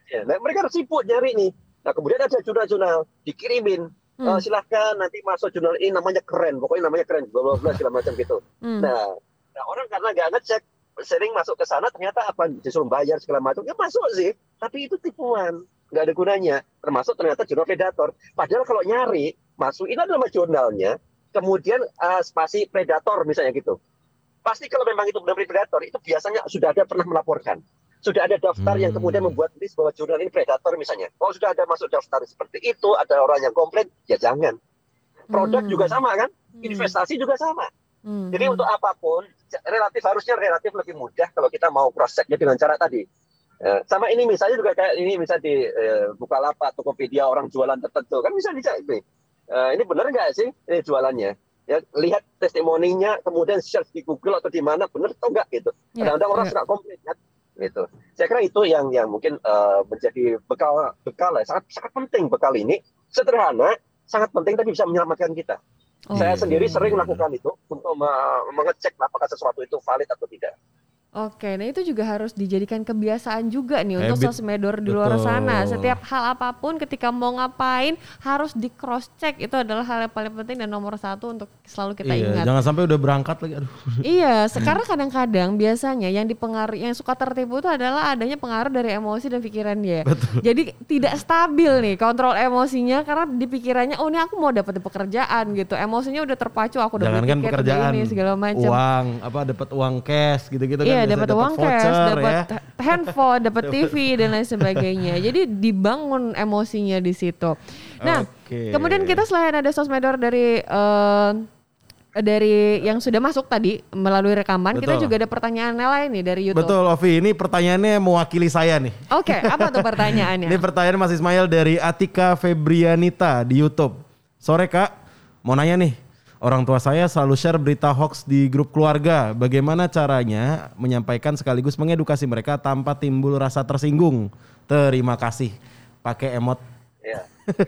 Ya, nah, mereka harus sibuk nyari nih. Nah kemudian ada jurnal-jurnal dikirimin, Hmm. Eh, silahkan nanti masuk jurnal ini namanya keren, pokoknya namanya keren, bla bla bla segala macam gitu. Hmm. Nah, nah orang karena nggak ngecek, sering masuk ke sana ternyata apa disuruh bayar segala macam, ya masuk sih, tapi itu tipuan, nggak ada gunanya. Termasuk ternyata jurnal predator. Padahal kalau nyari, masukin aja nama jurnalnya, kemudian eh, spasi predator misalnya gitu. Pasti kalau memang itu benar predator, itu biasanya sudah ada pernah melaporkan. Sudah ada daftar yang Hmm. kemudian membuat list bahwa jurnal ini predator misalnya. Kalau sudah ada masuk daftar seperti itu, ada orang yang komplain, ya jangan. Produk Hmm. juga sama kan, Hmm. investasi juga sama. Hmm. Jadi untuk apa pun relatif harusnya relatif lebih mudah kalau kita mau cross checknya dengan cara tadi. Eh, sama ini misalnya juga kayak ini bisa di eh, Bukalapak, Tokopedia orang jualan tertentu kan bisa dicek nih. Eh, ini benar nggak sih ini jualannya? Ya lihat testimoninya, kemudian search di Google atau di mana benar atau enggak gitu. Ya, Kadang-kadang orang ya. suka komplain kan gitu. Saya kira itu yang yang mungkin eh, menjadi bekal bekal ya, sangat sangat penting bekal ini sederhana, sangat penting tapi bisa menyelamatkan kita. Saya Oke. sendiri sering melakukan itu untuk me- mengecek apakah sesuatu itu valid atau tidak. Oke, nah itu juga harus dijadikan kebiasaan juga nih untuk Habit. sosmedor di luar sana. Betul. Setiap hal apa pun ketika mau ngapain harus di cross check itu adalah hal yang paling penting dan nomor satu untuk selalu kita Iya, ingat. jangan sampai udah berangkat lagi. Aduh. *laughs* Iya, sekarang kadang-kadang biasanya yang dipengaruhi yang suka tertipu itu adalah adanya pengaruh dari emosi dan pikiran dia. Jadi tidak stabil nih kontrol emosinya karena di pikirannya oh ini aku mau dapat pekerjaan gitu. Emosinya udah terpacu aku udah pekerjaan, ini segala macam. uang, apa dapat uang cash gitu-gitu kan. Iya, dapat uang cash, dapat ya. *laughs* handphone, dapat TV dan lain sebagainya. *laughs* Jadi dibangun emosinya di situ. Nah, Oke. kemudian kita selain ada sosmedor dari eh, dari yang sudah masuk tadi melalui rekaman, kita Betul. juga ada pertanyaan lain nih dari YouTube. Betul, Ovi. Ini pertanyaannya mewakili saya nih. Oke, apa tuh *laughs* pertanyaannya? Ini pertanyaan Mas Ismail dari Atika Febrianita di YouTube. Sore Kak, mau nanya nih. Orang tua saya selalu share berita hoax di grup keluarga. Bagaimana caranya menyampaikan sekaligus mengedukasi mereka tanpa timbul rasa tersinggung? Terima kasih. Pakai emot. Ya. *laughs*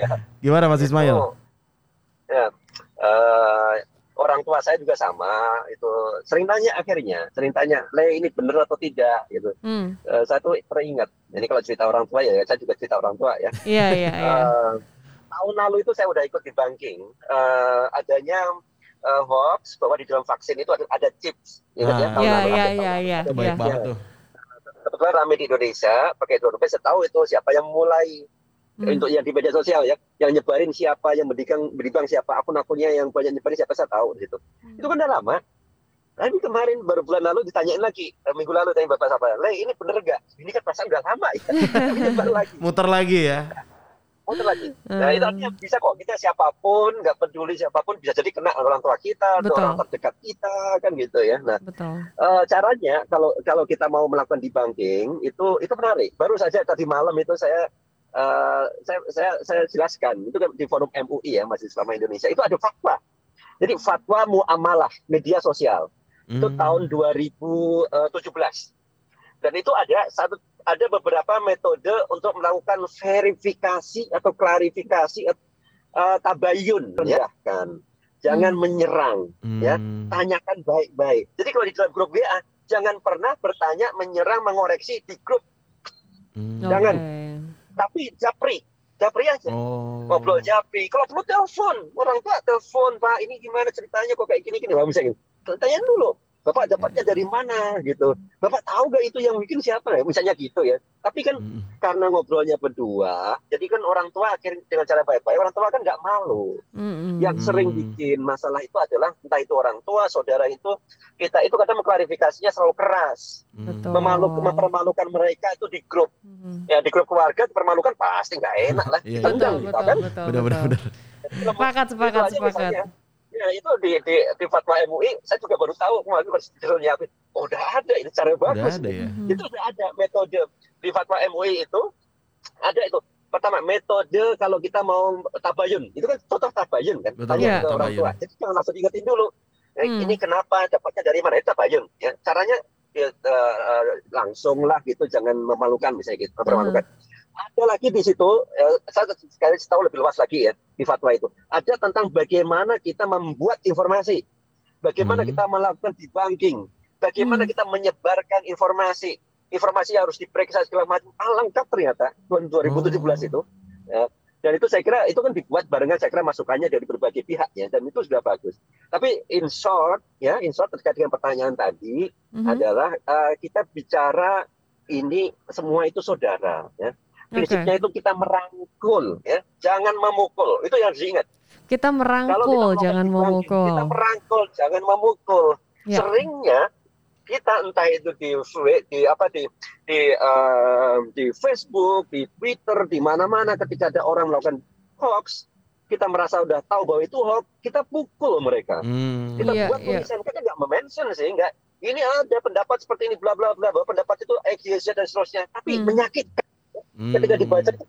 ya. Gimana Mas Ismail? Ya. eh, orang tua saya juga sama. Itu sering tanya akhirnya, sering tanya, le ini bener atau tidak gitu. Hmm, Eh, saya tuh teringat. Jadi kalau cerita orang tua ya, saya juga cerita orang tua ya. iya iya iya. Eh, tahun lalu itu saya udah ikut di banking. Eh, adanya eh, hoax bahwa di dalam vaksin itu ada, ada chips. Ingat ya, Ah. tahun Iya lalu. tahun. iya. Itu baik banget tuh. Kebetulan rame di Indonesia, pakai dua rupiah. Saya tahu itu siapa yang mulai Hmm. untuk yang di media sosial ya, yang nyebarin siapa, yang berdibang, berdibang siapa, akun-akunnya yang banyak nyebarin siapa saya tahu gitu. Hmm. Itu kan udah lama. Tapi kemarin baru bulan lalu ditanyain lagi, eh, minggu lalu tanya bapak siapa, le ini bener gak? Ini kan perasaan udah lama ya, *laughs* Tapi nyebar lagi. Muter lagi ya. Muter lagi. Nah itu Hmm. artinya bisa kok kita siapa pun, nggak peduli siapa pun bisa jadi kena orang tua kita, atau Betul. orang terdekat kita kan gitu ya. Nah Betul. eh, caranya kalau kalau kita mau melakukan debunking itu itu menarik. Baru saja tadi malam itu saya eh, saya, saya saya jelaskan itu kan di forum MUI ya masih selama Indonesia itu ada fatwa. Jadi fatwa muamalah media sosial itu Hmm. tahun 2017 dan itu ada satu ada beberapa metode untuk melakukan verifikasi atau klarifikasi eh, tabayun ya kan jangan Hmm. menyerang ya. Hmm. tanyakan baik-baik jadi kalau di dalam grup WA jangan pernah bertanya menyerang mengoreksi di grup Hmm. Jangan. Oke. tapi japri japri aja Oh. ngobrol japri kalau perlu telepon orang tua telepon pak ini gimana ceritanya kok kayak gini gini Wah, misalnya tanya dulu bapak dapatnya dari mana gitu bapak tahu gak itu yang bikin siapa ya misalnya gitu ya tapi kan Hmm. karena ngobrolnya berdua jadi kan orang tua akhirnya dengan cara baik-baik orang tua kan nggak malu Hmm, yang sering bikin masalah itu adalah entah itu orang tua saudara itu kita itu kadang mengklarifikasinya selalu keras Hmm. Betul. memaluk mempermalukan mereka itu di grup Hmm. ya di grup keluarga dipermalukan pasti nggak enak lah Iya, Betul, betul, kan betul, benar betul. benar. Sepakat, sepakat, Itu aja sepakat. misalnya. Ya itu di, di, di fatwa MUI saya juga baru tahu kemarin pas disuruh nyiapin. Oh, udah ada ini cara Udah bagus. ada ya. Mhm. Itu udah ada metode di fatwa MUI itu ada itu pertama metode kalau kita mau tabayun itu kan contoh tabayun kan Betul, tanya Iya. ke orang tabayun. tua jadi jangan langsung ingetin dulu Eh, Hmm. ini kenapa dapatnya dari mana itu tabayun ya caranya ya, eh, langsung lah gitu jangan memalukan misalnya gitu mempermalukan ada lagi di situ eh, saya sekali tahu lebih luas lagi ya di fatwa itu. Ada tentang bagaimana kita membuat informasi. Bagaimana Hmm. kita melakukan debunking. Bagaimana Hmm. kita menyebarkan informasi. Informasi yang harus diperiksa segala macam. Ah, lengkap ternyata tahun 2017 itu ya. dan itu saya kira itu kan dibuat barengan saya kira masukannya dari berbagai pihak ya. Dan itu sudah bagus. Tapi in short ya in short terkait dengan pertanyaan tadi Mhm. adalah eh, kita bicara ini semua itu saudara ya Prinsipnya itu kita merangkul ya jangan memukul itu yang harus diingat Kita kalau kita merangkul, melakukan jangan debunking, memukul. kita merangkul jangan memukul Ya. seringnya kita entah itu di di apa di di eh, di Facebook di Twitter di mana-mana ketika ada orang melakukan hoax kita merasa udah tahu bahwa itu hoax kita pukul mereka Hmm. kita Iya, buat iya. tulisan kita nggak mention sih nggak ini ada pendapat seperti ini bla bla bla bahwa pendapat itu X Y Z dan seterusnya tapi Hmm. menyakitkan Hmm. ketika dibaca itu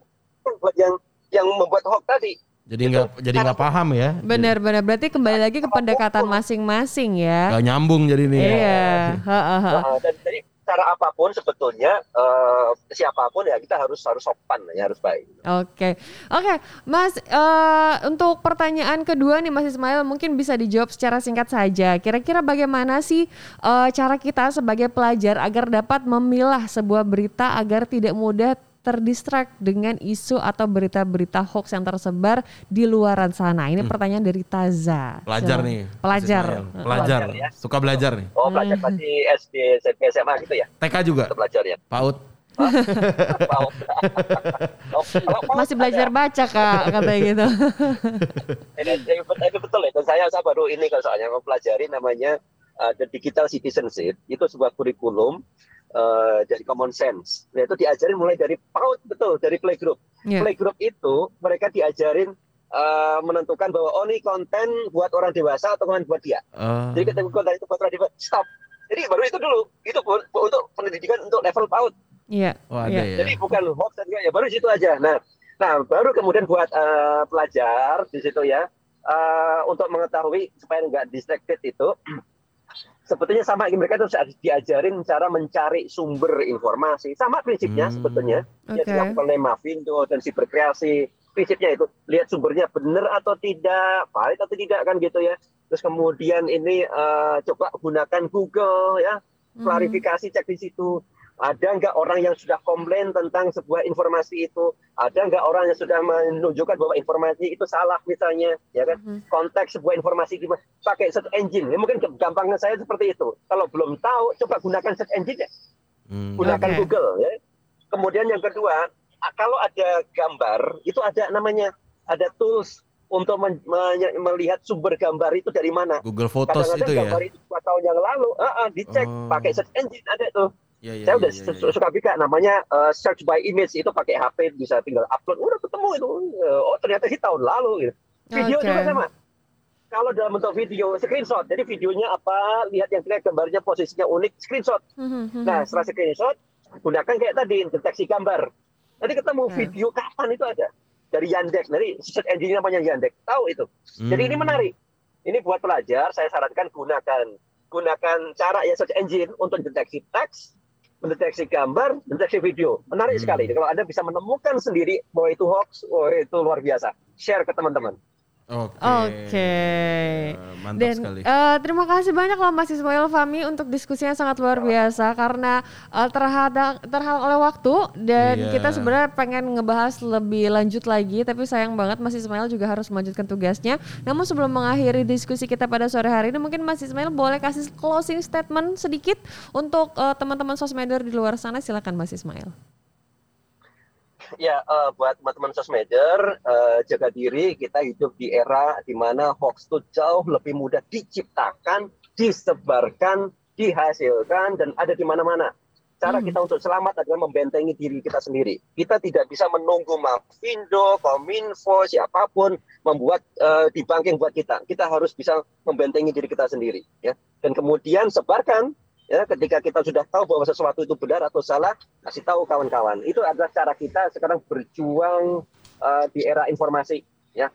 buat yang yang membuat hoax tadi Jadi nggak jadi nggak paham ya. Benar-benar berarti kembali lagi ke pendekatan masing-masing ya. Nggak nyambung jadi nih. Iya. Ha, ha, ha. Nah, dan jadi cara apa pun sebetulnya eh, siapa pun ya kita harus harus sopan ya harus baik Oke, oke, Mas. eh, untuk pertanyaan kedua nih, Mas Ismail, mungkin bisa dijawab secara singkat saja. Kira-kira bagaimana sih eh, cara kita sebagai pelajar agar dapat memilah sebuah berita agar tidak mudah terdistract dengan isu atau berita-berita hoax yang tersebar di luaran sana? Ini pertanyaan dari Taza. Pelajar Silahkan. nih. Pelajar. Pelajar. Pelajar ya. Suka belajar nih. oh pelajar masih SD SMP SMA gitu ya TK juga. untuk belajar ya mau *laughs* *laughs* Masih belajar baca kak, katanya gitu. *laughs* ini, ini, ini betul ya dan saya saya baru ini kalau soalnya mempelajari namanya uh, the digital citizenship itu sebuah kurikulum uh, dari common sense nah, itu diajarin mulai dari PAUD betul dari playgroup Ya. playgroup itu mereka diajarin uh, menentukan bahwa oh ini konten buat orang dewasa atau konten buat dia Eh, jadi ketika konten itu buat orang dewasa stop jadi baru itu dulu itu bu- untuk pendidikan untuk level PAUD Iya. oh ada Iya. ya. jadi bukan hoax dan ya baru situ aja. Nah, nah baru kemudian buat eh, pelajar di situ ya eh, untuk mengetahui supaya nggak distracted itu sebetulnya sama mereka itu harus diajarin cara mencari sumber informasi sama prinsipnya Hmm. sebetulnya Oke. yang dilakukan oleh Mavindo dan si berkreasi prinsipnya itu lihat sumbernya benar atau tidak valid atau tidak kan gitu ya terus kemudian ini eh, coba gunakan Google ya Mhm. klarifikasi cek di situ ada nggak orang yang sudah komplain tentang sebuah informasi itu ada nggak orang yang sudah menunjukkan bahwa informasi itu salah misalnya ya kan Mhm. konteks sebuah informasi gimana pakai search engine ya mungkin gampangnya saya seperti itu kalau belum tahu coba gunakan search engine ya Hmm. gunakan Oke. Google ya kemudian yang kedua kalau ada gambar itu ada namanya ada tools untuk men- melihat sumber gambar itu dari mana Google Photos kadang-kadang itu ya. gambar itu dua tahun yang lalu ah, ah, dicek Oh. pakai search engine ada tuh Iya, iya, saya iya, udah iya, su- iya. suka juga namanya uh, search by image itu pakai HP bisa tinggal upload udah ketemu itu Uh, oh ternyata sih tahun lalu gitu. video Oke. juga sama kalau dalam bentuk video screenshot jadi videonya apa lihat yang terlihat gambarnya posisinya unik screenshot Mhm. nah setelah screenshot gunakan kayak tadi deteksi gambar nanti ketemu Oke. video kapan itu ada dari Yandex dari search engine namanya Yandex tahu itu jadi ini Hmm. menarik. Ini buat pelajar, saya sarankan gunakan gunakan cara ya search engine untuk deteksi teks, mendeteksi gambar, mendeteksi video. Menarik Hmm. sekali. Kalau Anda bisa menemukan sendiri bahwa itu hoax, wah itu luar biasa. Share ke teman-teman. Oke. Oke. Eh, Mantap Dan sekali. eh, terima kasih banyak loh Mas Ismail Fami untuk diskusinya sangat luar biasa karena eh, terhadap terhalang oleh waktu dan Iya. kita sebenarnya pengen ngebahas lebih lanjut lagi tapi sayang banget Mas Ismail juga harus melanjutkan tugasnya. Namun sebelum mengakhiri diskusi kita pada sore hari ini mungkin Mas Ismail boleh kasih closing statement sedikit untuk eh, teman-teman sosmeder di luar sana silakan Mas Ismail. Ya, eh, buat teman-teman sosmeder, eh, jaga diri. Kita hidup di era di mana hoax itu jauh lebih mudah diciptakan, disebarkan, dihasilkan, dan ada di mana-mana. Cara Hmm. kita untuk selamat adalah membentengi diri kita sendiri. Kita tidak bisa menunggu Mavindo, Kominfo, siapa pun membuat eh, debunking buat kita. Kita harus bisa membentengi diri kita sendiri. Ya. Dan kemudian sebarkan Ya, ketika kita sudah tahu bahwa sesuatu itu benar atau salah, kasih tahu kawan-kawan. Itu adalah cara kita sekarang berjuang uh, di era informasi. Ya,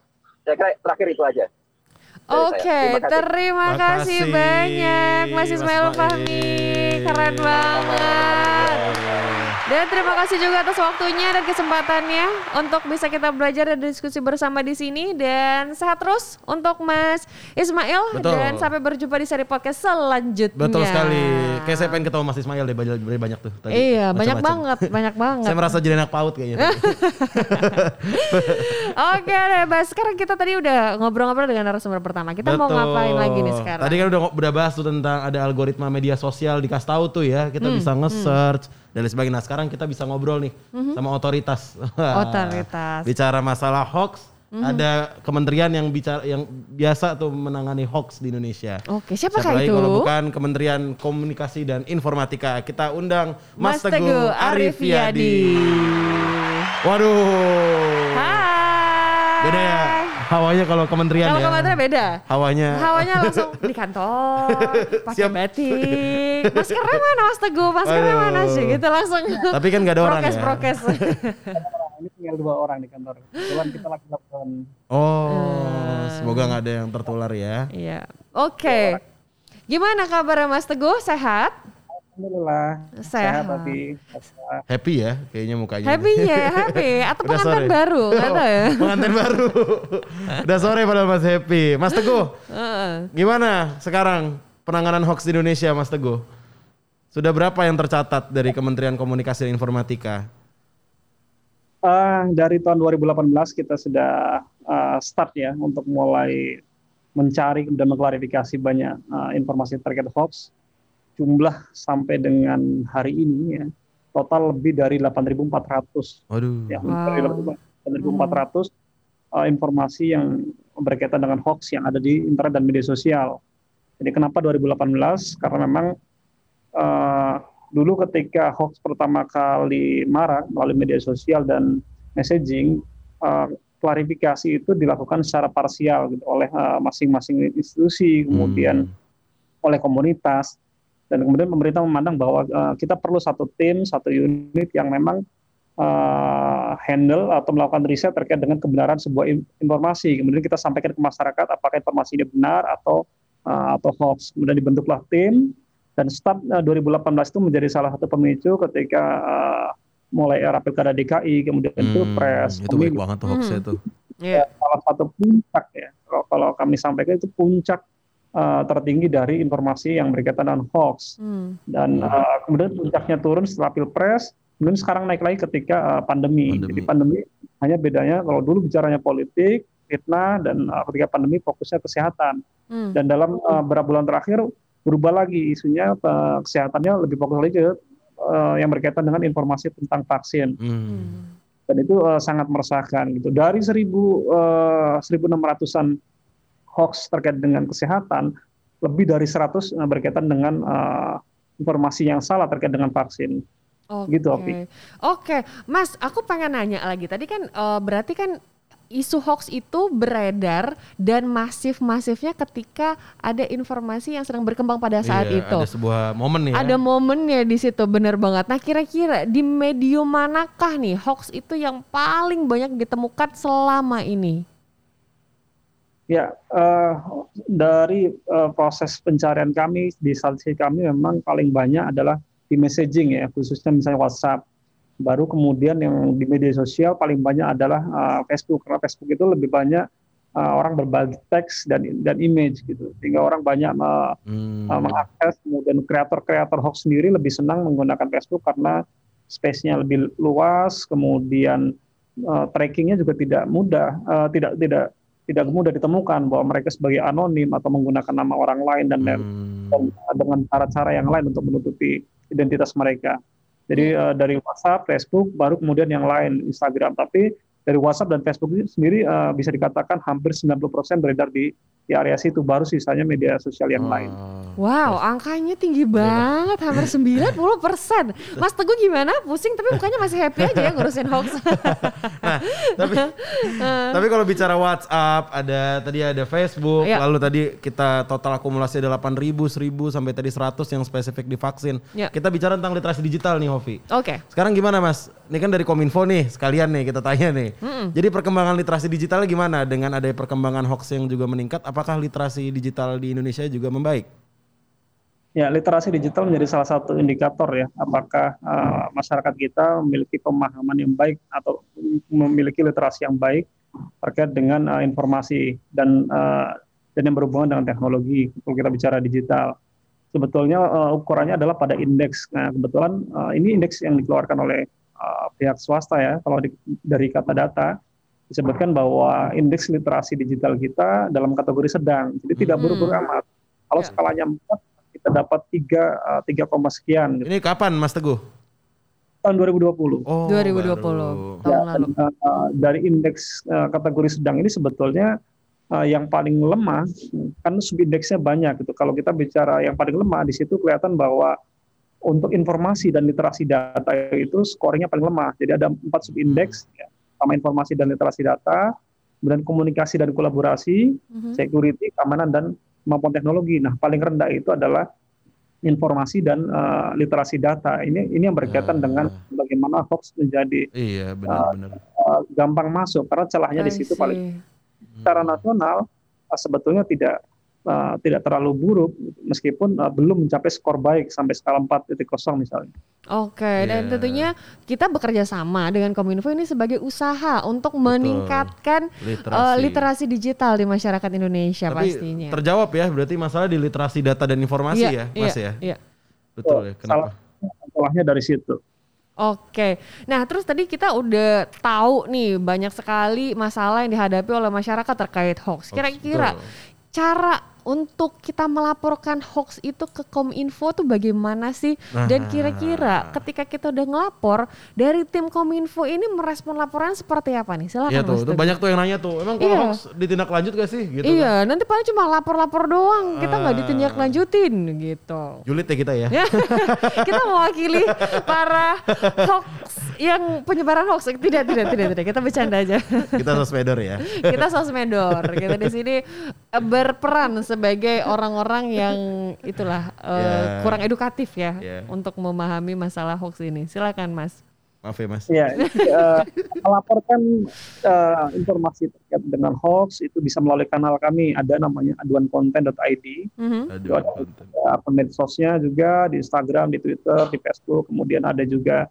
saya kira terakhir itu aja. Oke, okay, terima, terima kasih banyak Mas Ismail Fahmi, keren banget. Dan terima kasih juga atas waktunya dan kesempatannya untuk bisa kita belajar dan diskusi bersama di sini dan sehat terus untuk Mas Ismail Betul. dan sampai berjumpa di seri podcast selanjutnya. Betul sekali. Kayak saya pengen ketemu Mas Ismail deh banyak, banyak tuh tadi. Iya, banyak banget, banyak banget. saya merasa jadi anak paut kayaknya. *laughs* Oke deh, Bas. Sekarang kita tadi udah ngobrol-ngobrol dengan narasumber pertama. Kita Betul. mau ngapain lagi nih sekarang? Tadi kan udah udah bahas tuh tentang ada algoritma media sosial dikasih tahu tuh ya. Kita Hmm, bisa nge-search dan lain sebagainya. Nah, sekarang kita bisa ngobrol nih sama otoritas. *laughs* Otoritas. Bicara masalah hoax, ada kementerian yang bicara yang biasa tuh menangani hoax di Indonesia. Oke, siapakah lagi itu? kalau bukan Kementerian Komunikasi dan Informatika. Kita undang Mas, Mas Teguh Arif Yadi. Waduh. Hai. Beda ya hawanya kalau kementerian Kalau ya. kementerian beda. Hawanya. Hawanya langsung di kantor, *laughs* pakai batik. Maskernya *laughs* mana Mas Teguh? Maskernya Aduh. mana sih? Gitu langsung. Tapi kan nggak ada orang prokes, ya. Prokes, *laughs* ini tinggal dua orang di kantor. Kebetulan kita lagi lockdown. Oh, semoga nggak ada yang tertular ya. Iya. Oke. Gimana kabarnya Mas Teguh? Sehat? Alhamdulillah. Sehat. tapi Happy ya kayaknya mukanya. Happy ya, *laughs* happy. Atau Udah pengantin sore. baru, nggak tahu ya. Pengantin baru. *laughs* Udah sore padahal Mas Happy. Mas Teguh, Heeh. gimana sekarang penanganan hoax di Indonesia Mas Teguh? Sudah berapa yang tercatat dari Kementerian Komunikasi dan Informatika? eh, dari tahun 2018 kita sudah eh, start ya untuk mulai mencari dan mengklarifikasi banyak eh, informasi terkait hoax. Jumlah sampai dengan hari ini ya total lebih dari 8.400 Waduh. ya Wow. dari 8.400 eh, informasi yang berkaitan dengan hoax yang ada di internet dan media sosial. Jadi kenapa 2018? Karena memang eh, dulu ketika hoax pertama kali marak melalui media sosial dan messaging, eh, klarifikasi itu dilakukan secara parsial gitu, oleh eh, masing-masing institusi, kemudian Hmm. oleh komunitas dan kemudian pemerintah memandang bahwa eh, kita perlu satu tim, satu unit yang memang eh, handle atau melakukan riset terkait dengan kebenaran sebuah in- informasi. Kemudian kita sampaikan ke masyarakat apakah informasi ini benar atau eh, atau hoax. Kemudian dibentuklah tim dan start eh, 2018 itu menjadi salah satu pemicu ketika eh, mulai era pilkada DKI, kemudian Hmm, pilpres, itu baik pemilu banget tuh hoaxnya tuh. Iya. salah satu puncak ya. Kalau, kalau kami sampaikan itu puncak eh, tertinggi dari informasi yang berkaitan dengan hoax. Hmm. Dan eh, kemudian puncaknya turun setelah pilpres, kemudian sekarang naik lagi ketika eh, pandemi. Pandemi. Jadi pandemi hanya bedanya kalau dulu bicaranya politik, fitnah, dan eh, ketika pandemi fokusnya kesehatan. Hmm. Dan dalam beberapa bulan terakhir berubah lagi isunya eh, kesehatannya lebih fokus lagi ke eh, yang berkaitan dengan informasi tentang vaksin Hmm. dan itu eh, sangat meresahkan gitu. Dari 1000 eh, 1600-an hoax terkait dengan kesehatan, lebih dari 100 eh, berkaitan dengan eh, informasi yang salah terkait dengan vaksin. Oke. Gitu, Opi. Oke, Mas, aku pengen nanya lagi. Tadi kan eh, berarti kan isu hoax itu beredar dan masif-masifnya ketika ada informasi yang sedang berkembang pada saat Iya, itu. Ada sebuah momen ya. Ada momennya di situ, bener banget. Nah, kira-kira di medium manakah nih hoax itu yang paling banyak ditemukan selama ini? Ya, eh, dari eh, proses pencarian kami di strategi kami memang paling banyak adalah di messaging ya, khususnya misalnya WhatsApp. Baru kemudian yang di media sosial paling banyak adalah eh, Facebook karena Facebook itu lebih banyak eh, orang berbagi teks dan dan image gitu, sehingga orang banyak eh, Hmm. uh, mengakses kemudian kreator-kreator hoax sendiri lebih senang menggunakan Facebook karena space-nya lebih luas kemudian uh, trackingnya juga tidak mudah uh, tidak tidak tidak mudah ditemukan bahwa mereka sebagai anonim atau menggunakan nama orang lain dan, Hmm. dan dengan cara-cara yang lain untuk menutupi identitas mereka. Jadi uh, dari WhatsApp Facebook baru kemudian yang lain Instagram. Tapi dari WhatsApp dan Facebook sendiri uh, bisa dikatakan hampir 90% beredar di di area situ baru sisanya media sosial yang lain. Wow, angkanya tinggi banget, hampir 90 persen. Mas Teguh gimana? Pusing tapi mukanya masih happy aja ya ngurusin hoax. *laughs* Nah, tapi *laughs* tapi kalau bicara WhatsApp, ada tadi ada Facebook, Ya. lalu tadi kita total akumulasi ada 8.000, 1000 sampai tadi 100 yang spesifik di vaksin. Ya. Kita bicara tentang literasi digital nih, Hovi. Oke. Sekarang gimana Mas? Ini kan dari Kominfo nih, sekalian nih kita tanya nih. Jadi perkembangan literasi digitalnya gimana? Dengan ada perkembangan hoax yang juga meningkat, apakah literasi digital di Indonesia juga membaik? Ya, literasi digital menjadi salah satu indikator ya, apakah eh, masyarakat kita memiliki pemahaman yang baik atau memiliki literasi yang baik terkait dengan eh, informasi dan eh, dan yang berhubungan dengan teknologi. Kalau kita bicara digital, sebetulnya eh, ukurannya adalah pada indeks. Nah, kebetulan eh, ini indeks yang dikeluarkan oleh eh, pihak swasta ya. Kalau di- dari kata data disebutkan bahwa indeks literasi digital kita dalam kategori sedang, jadi tidak Hmm. buruk-buruk amat. Kalau Ya. skalanya 4 kita dapat 3 eh, 3, koma sekian gitu. Ini kapan Mas Teguh? tahun 2020. Oh, 2020 baru. tahun Ya, lalu. dan, eh, dari indeks eh, kategori sedang ini sebetulnya eh, yang paling lemah kan subindeksnya banyak gitu. Kalau kita bicara yang paling lemah di situ kelihatan bahwa untuk informasi dan literasi data itu skornya paling lemah. Jadi ada empat subindeks ya, sama informasi dan literasi data, kemudian komunikasi dan kolaborasi, Mhm. security, keamanan dan kemampuan teknologi. Nah, paling rendah itu adalah informasi dan eh, literasi data. Ini ini yang berkaitan Ah. dengan bagaimana hoax menjadi Iya, benar-benar. eh, gampang masuk karena celahnya di I situ see. paling secara nasional eh, sebetulnya tidak eh, tidak terlalu buruk meskipun eh, belum mencapai skor baik sampai skala 4.0 misalnya. Oke, dan Iya. tentunya kita bekerja sama dengan Kominfo ini sebagai usaha untuk meningkatkan Literasi. eh, literasi digital di masyarakat Indonesia Tapi pastinya. terjawab ya, berarti masalah di literasi data dan informasi ya, Mas ya? Iya. Betul ya. Salah Kenapa? salahnya dari situ. Oke, nah terus tadi kita udah tahu nih banyak sekali masalah yang dihadapi oleh masyarakat terkait hoax. Kira-kira betul. cara untuk kita melaporkan hoax itu ke Kominfo tuh bagaimana sih? Dan Nah. kira-kira ketika kita udah ngelapor dari tim Kominfo ini merespon laporan seperti apa nih? Silakan Iya tuh, tuh banyak tuh yang nanya tuh. Emang kalau Iya. hoax ditindak lanjut gak sih? Gitu kan. Iya, nanti paling cuma lapor-lapor doang, kita nggak Ah. ditinjak lanjutin gitu. Julid ya kita ya. *laughs* Kita mewakili para hoax yang penyebaran hoax. Tidak, tidak, tidak, tidak. Kita bercanda aja. kita sosmedor ya. kita sosmedor. Kita di sini berperan sebagai orang-orang yang itulah Ya. kurang edukatif ya Ya. untuk memahami masalah hoax ini. Silakan, Mas. Maaf ya Mas. Ya, eh, melaporkan eh, informasi terkait dengan hoax itu bisa melalui kanal kami ada namanya aduankonten.id. Mhm. Aduh, ada konten. akun medsosnya juga di Instagram, di Twitter, di Facebook, kemudian ada juga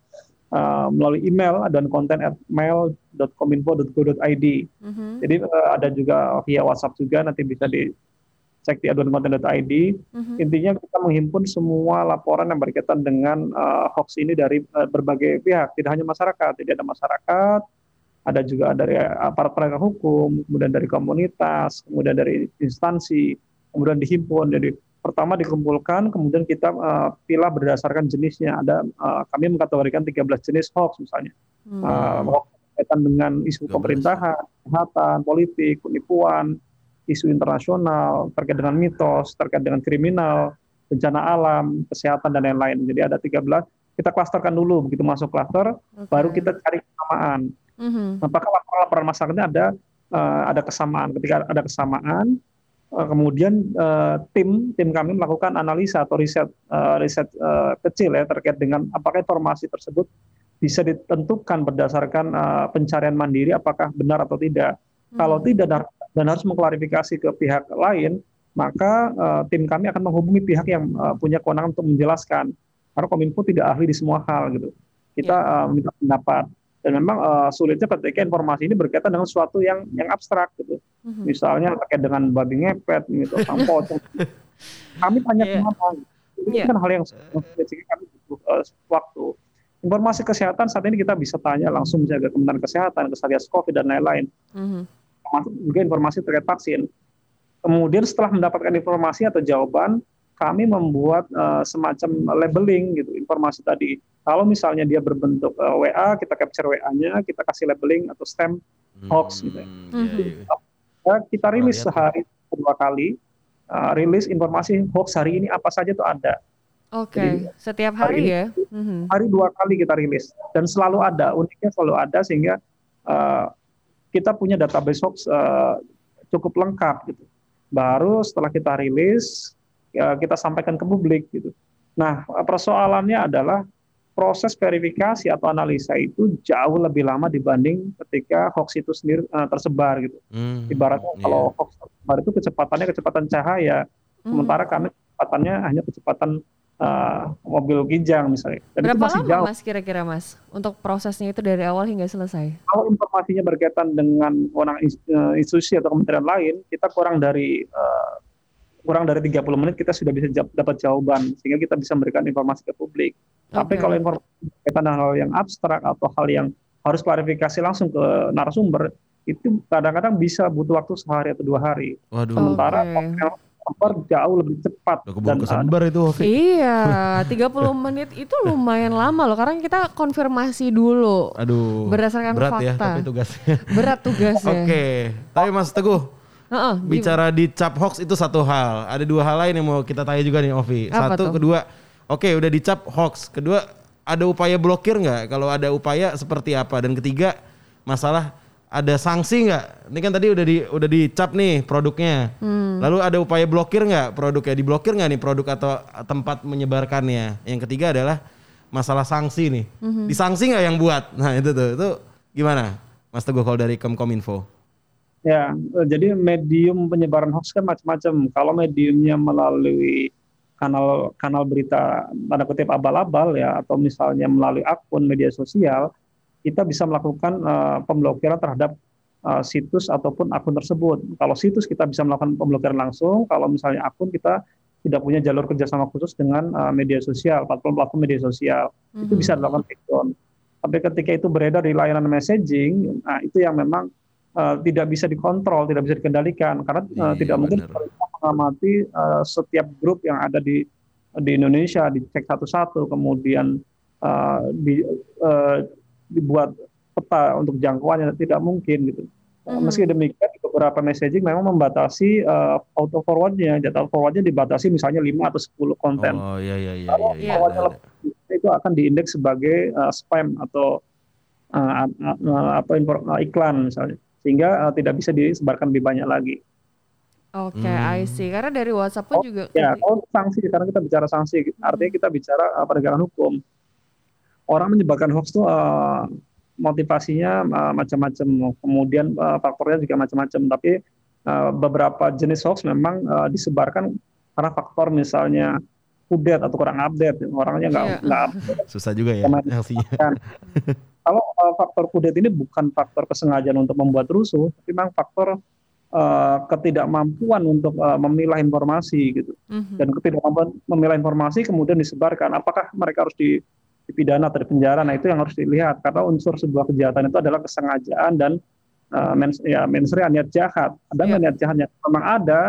eh, melalui email dan konten at mail.kominfo.go.id. Mhm. Jadi eh, ada juga via WhatsApp juga nanti bisa dicek di aduankonten.id. Mhm. Intinya kita menghimpun semua laporan yang berkaitan dengan eh, hoax ini dari eh, berbagai pihak, tidak hanya masyarakat, tidak ada masyarakat, ada juga dari aparat penegak hukum, kemudian dari komunitas, kemudian dari instansi, kemudian dihimpun. Jadi pertama dikumpulkan, kemudian kita eh, pilah berdasarkan jenisnya. Ada eh, kami mengkategorikan 13 jenis hoax misalnya. Hmm. Eh, hoax berkaitan dengan isu 13. pemerintahan, kesehatan, politik, penipuan, isu internasional, terkait dengan mitos, terkait dengan kriminal, bencana alam, kesehatan dan lain-lain. Jadi ada 13. Kita klasterkan dulu begitu masuk klaster, Oke. baru kita cari kesamaan. Mhm. Apakah laporan-laporan masyarakatnya ada eh, ada kesamaan? Ketika ada kesamaan, kemudian eh, tim tim kami melakukan analisa atau riset eh, riset eh, kecil ya terkait dengan apakah informasi tersebut bisa ditentukan berdasarkan eh, pencarian mandiri apakah benar atau tidak. Kalau Hmm. tidak dan, harus mengklarifikasi ke pihak lain, maka eh, tim kami akan menghubungi pihak yang eh, punya kewenangan untuk menjelaskan. Karena Kominfo tidak ahli di semua hal gitu. Kita eh, minta pendapat. Dan memang eh, sulitnya ketika informasi ini berkaitan dengan sesuatu yang yang abstrak gitu. Mhm. Misalnya terkait dengan babi ngepet gitu, *laughs* pocong. Kami tanya Iya. ke mana? Ini Iya. kan hal yang spesifik kami butuh eh, waktu. Informasi kesehatan saat ini kita bisa tanya langsung menjaga Kementerian Kesehatan, ke Satgas Covid dan lain-lain. Mhm. Termasuk juga informasi terkait vaksin. Kemudian setelah mendapatkan informasi atau jawaban, kami membuat eh, semacam labeling gitu informasi tadi. Kalau misalnya dia berbentuk eh, WA, kita capture WA-nya, kita kasih labeling atau stamp hoax gitu ya. Hmm, iya, iya. Ya, kita rilis Variatif. sehari kedua kali uh, rilis informasi hoax hari ini apa saja itu ada. Oke, Jadi, setiap hari hari ini- ya. Mhm. Hari dua kali kita rilis dan selalu ada uniknya selalu ada sehingga uh, kita punya database hoax uh, cukup lengkap gitu. Baru setelah kita rilis kita sampaikan ke publik gitu. Nah persoalannya adalah proses verifikasi atau analisa itu jauh lebih lama dibanding ketika hoax itu sendiri uh, tersebar gitu. Hmm, Ibaratnya iya. kalau hoax tersebar itu kecepatannya kecepatan cahaya, Mhm. sementara kami kecepatannya hanya kecepatan uh, mobil kijang misalnya. Dan Berapa masih lama jauh. Mas kira-kira Mas untuk prosesnya itu dari awal hingga selesai? Kalau informasinya berkaitan dengan orang institusi atau kementerian lain, kita kurang dari uh, kurang dari 30 menit kita sudah bisa jawab- dapat jawaban sehingga kita bisa memberikan informasi ke publik. Tapi Oke. kalau informasi berkaitan dengan hal yang abstrak atau hal yang harus klarifikasi langsung ke narasumber itu kadang-kadang bisa butuh waktu sehari atau dua hari. Waduh. Sementara yang narasumber jauh lebih cepat Udah dan kesebar itu Ovi. Iya, *laughs* 30 menit itu lumayan lama loh karena kita konfirmasi dulu Aduh. berdasarkan berat ya fakta. tapi tugasnya. Berat tugasnya. Oke, tapi Mas Teguh Heeh, gimana? bicara di cap hoax itu satu hal. Ada dua hal lain yang mau kita tanya juga nih Ovi. Apa Satu, tuh? kedua. Oke, udah dicap hoax. Kedua, ada upaya blokir nggak? Kalau ada upaya seperti apa? Dan ketiga, masalah ada sanksi nggak? Ini kan tadi udah di udah dicap nih produknya. Hmm. Lalu ada upaya blokir nggak produknya? Diblokir nggak nih produk atau tempat menyebarkannya? Yang ketiga adalah masalah sanksi nih. Mhm. Disanksi nggak yang buat? Nah itu tuh, itu gimana? Mas Teguh kalau dari Kemkominfo. Ya, eh, jadi medium penyebaran hoax kan macam-macam. Kalau mediumnya melalui kanal kanal berita tanda kutip abal-abal ya atau misalnya melalui akun media sosial, kita bisa melakukan eh, pemblokiran terhadap eh, situs ataupun akun tersebut. Kalau situs kita bisa melakukan pemblokiran langsung, kalau misalnya akun kita tidak punya jalur kerjasama khusus dengan eh, media sosial, platform-platform media sosial itu Mhm. bisa dilakukan takedown. Tapi ketika itu beredar di layanan messaging, nah itu yang memang eh, tidak bisa dikontrol, tidak bisa dikendalikan karena eh, Iya, tidak mungkin pemerintah mengamati eh, setiap grup yang ada di di Indonesia dicek satu-satu, kemudian eh, di, eh, dibuat peta untuk jangkauannya tidak mungkin gitu. Eh, Mhm. Meski demikian beberapa messaging memang membatasi eh, auto forwardnya, data forwardnya dibatasi misalnya 5 atau 10 konten Oh iya iya iya Kalau iya. iya, awalnya ada, ada. itu akan diindeks sebagai uh, spam atau uh, uh, uh, apa infor- uh, iklan misalnya sehingga uh, tidak bisa disebarkan lebih banyak lagi. Oke, Hmm. I see. Karena dari WhatsApp pun Oh, juga Ya, kalau sanksi karena kita bicara sanksi, artinya kita bicara uh, penegakan hukum. Orang menyebarkan hoax itu uh, motivasinya uh, macam-macam, kemudian uh, faktornya juga macam-macam. Tapi uh, beberapa jenis hoax memang uh, disebarkan karena faktor misalnya kudet atau kurang update, orangnya nggak Iya. nggak Susah juga ya. *laughs* Kalau uh, faktor kudet ini bukan faktor kesengajaan untuk membuat rusuh, tapi memang faktor uh, ketidakmampuan untuk uh, memilah informasi gitu. Mhm. Dan ketidakmampuan memilah informasi kemudian disebarkan. Apakah mereka harus di, dipidana atau dipenjara? Nah itu yang harus dilihat karena unsur sebuah kejahatan itu adalah kesengajaan dan uh, mens ya mensrea niat jahat. Ada Iya. niat jahatnya? Memang ada.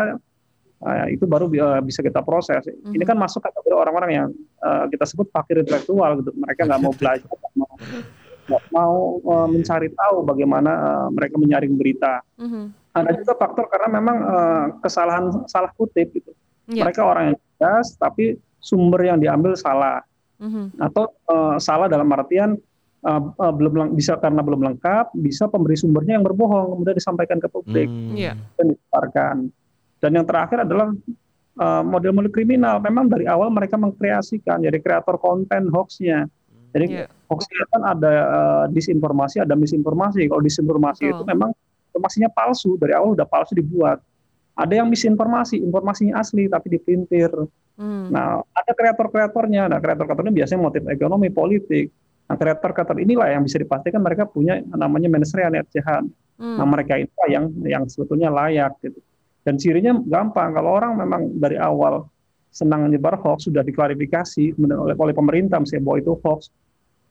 uh, itu baru uh, bisa kita proses. Ini Mhm. kan masuk kategori orang-orang yang uh, kita sebut fakir intelektual gitu. Mereka nggak mau *laughs* belajar, mau, mau uh, mencari tahu bagaimana uh, mereka menyaring berita. Mhm. Ada juga faktor karena memang uh, kesalahan salah kutip gitu. Iya. Mereka orang yang cerdas tapi sumber yang diambil salah Mhm. atau uh, salah dalam artian uh, uh, belum leng- bisa karena belum lengkap, bisa pemberi sumbernya yang berbohong kemudian disampaikan ke publik Hmm. Iya. dan disebarkan. Dan yang terakhir adalah uh, model-model kriminal. Memang dari awal mereka mengkreasikan jadi kreator konten hoaxnya. Jadi Iya. hoaxnya kan ada uh, disinformasi, ada misinformasi. Kalau disinformasi Betul. itu memang informasinya palsu dari awal udah palsu dibuat. Ada yang misinformasi, informasinya asli tapi diprintir. Hmm. Nah, ada kreator-kreatornya. Nah, kreator-kreatornya biasanya motif ekonomi, politik. Nah, kreator-kreator inilah yang bisa dipastikan mereka punya namanya niat jahat. Hmm. Nah, mereka itu yang yang sebetulnya layak gitu. Dan cirinya gampang. Kalau orang memang dari awal senang menyebar hoax sudah diklarifikasi oleh, oleh pemerintah misalnya bahwa itu hoax.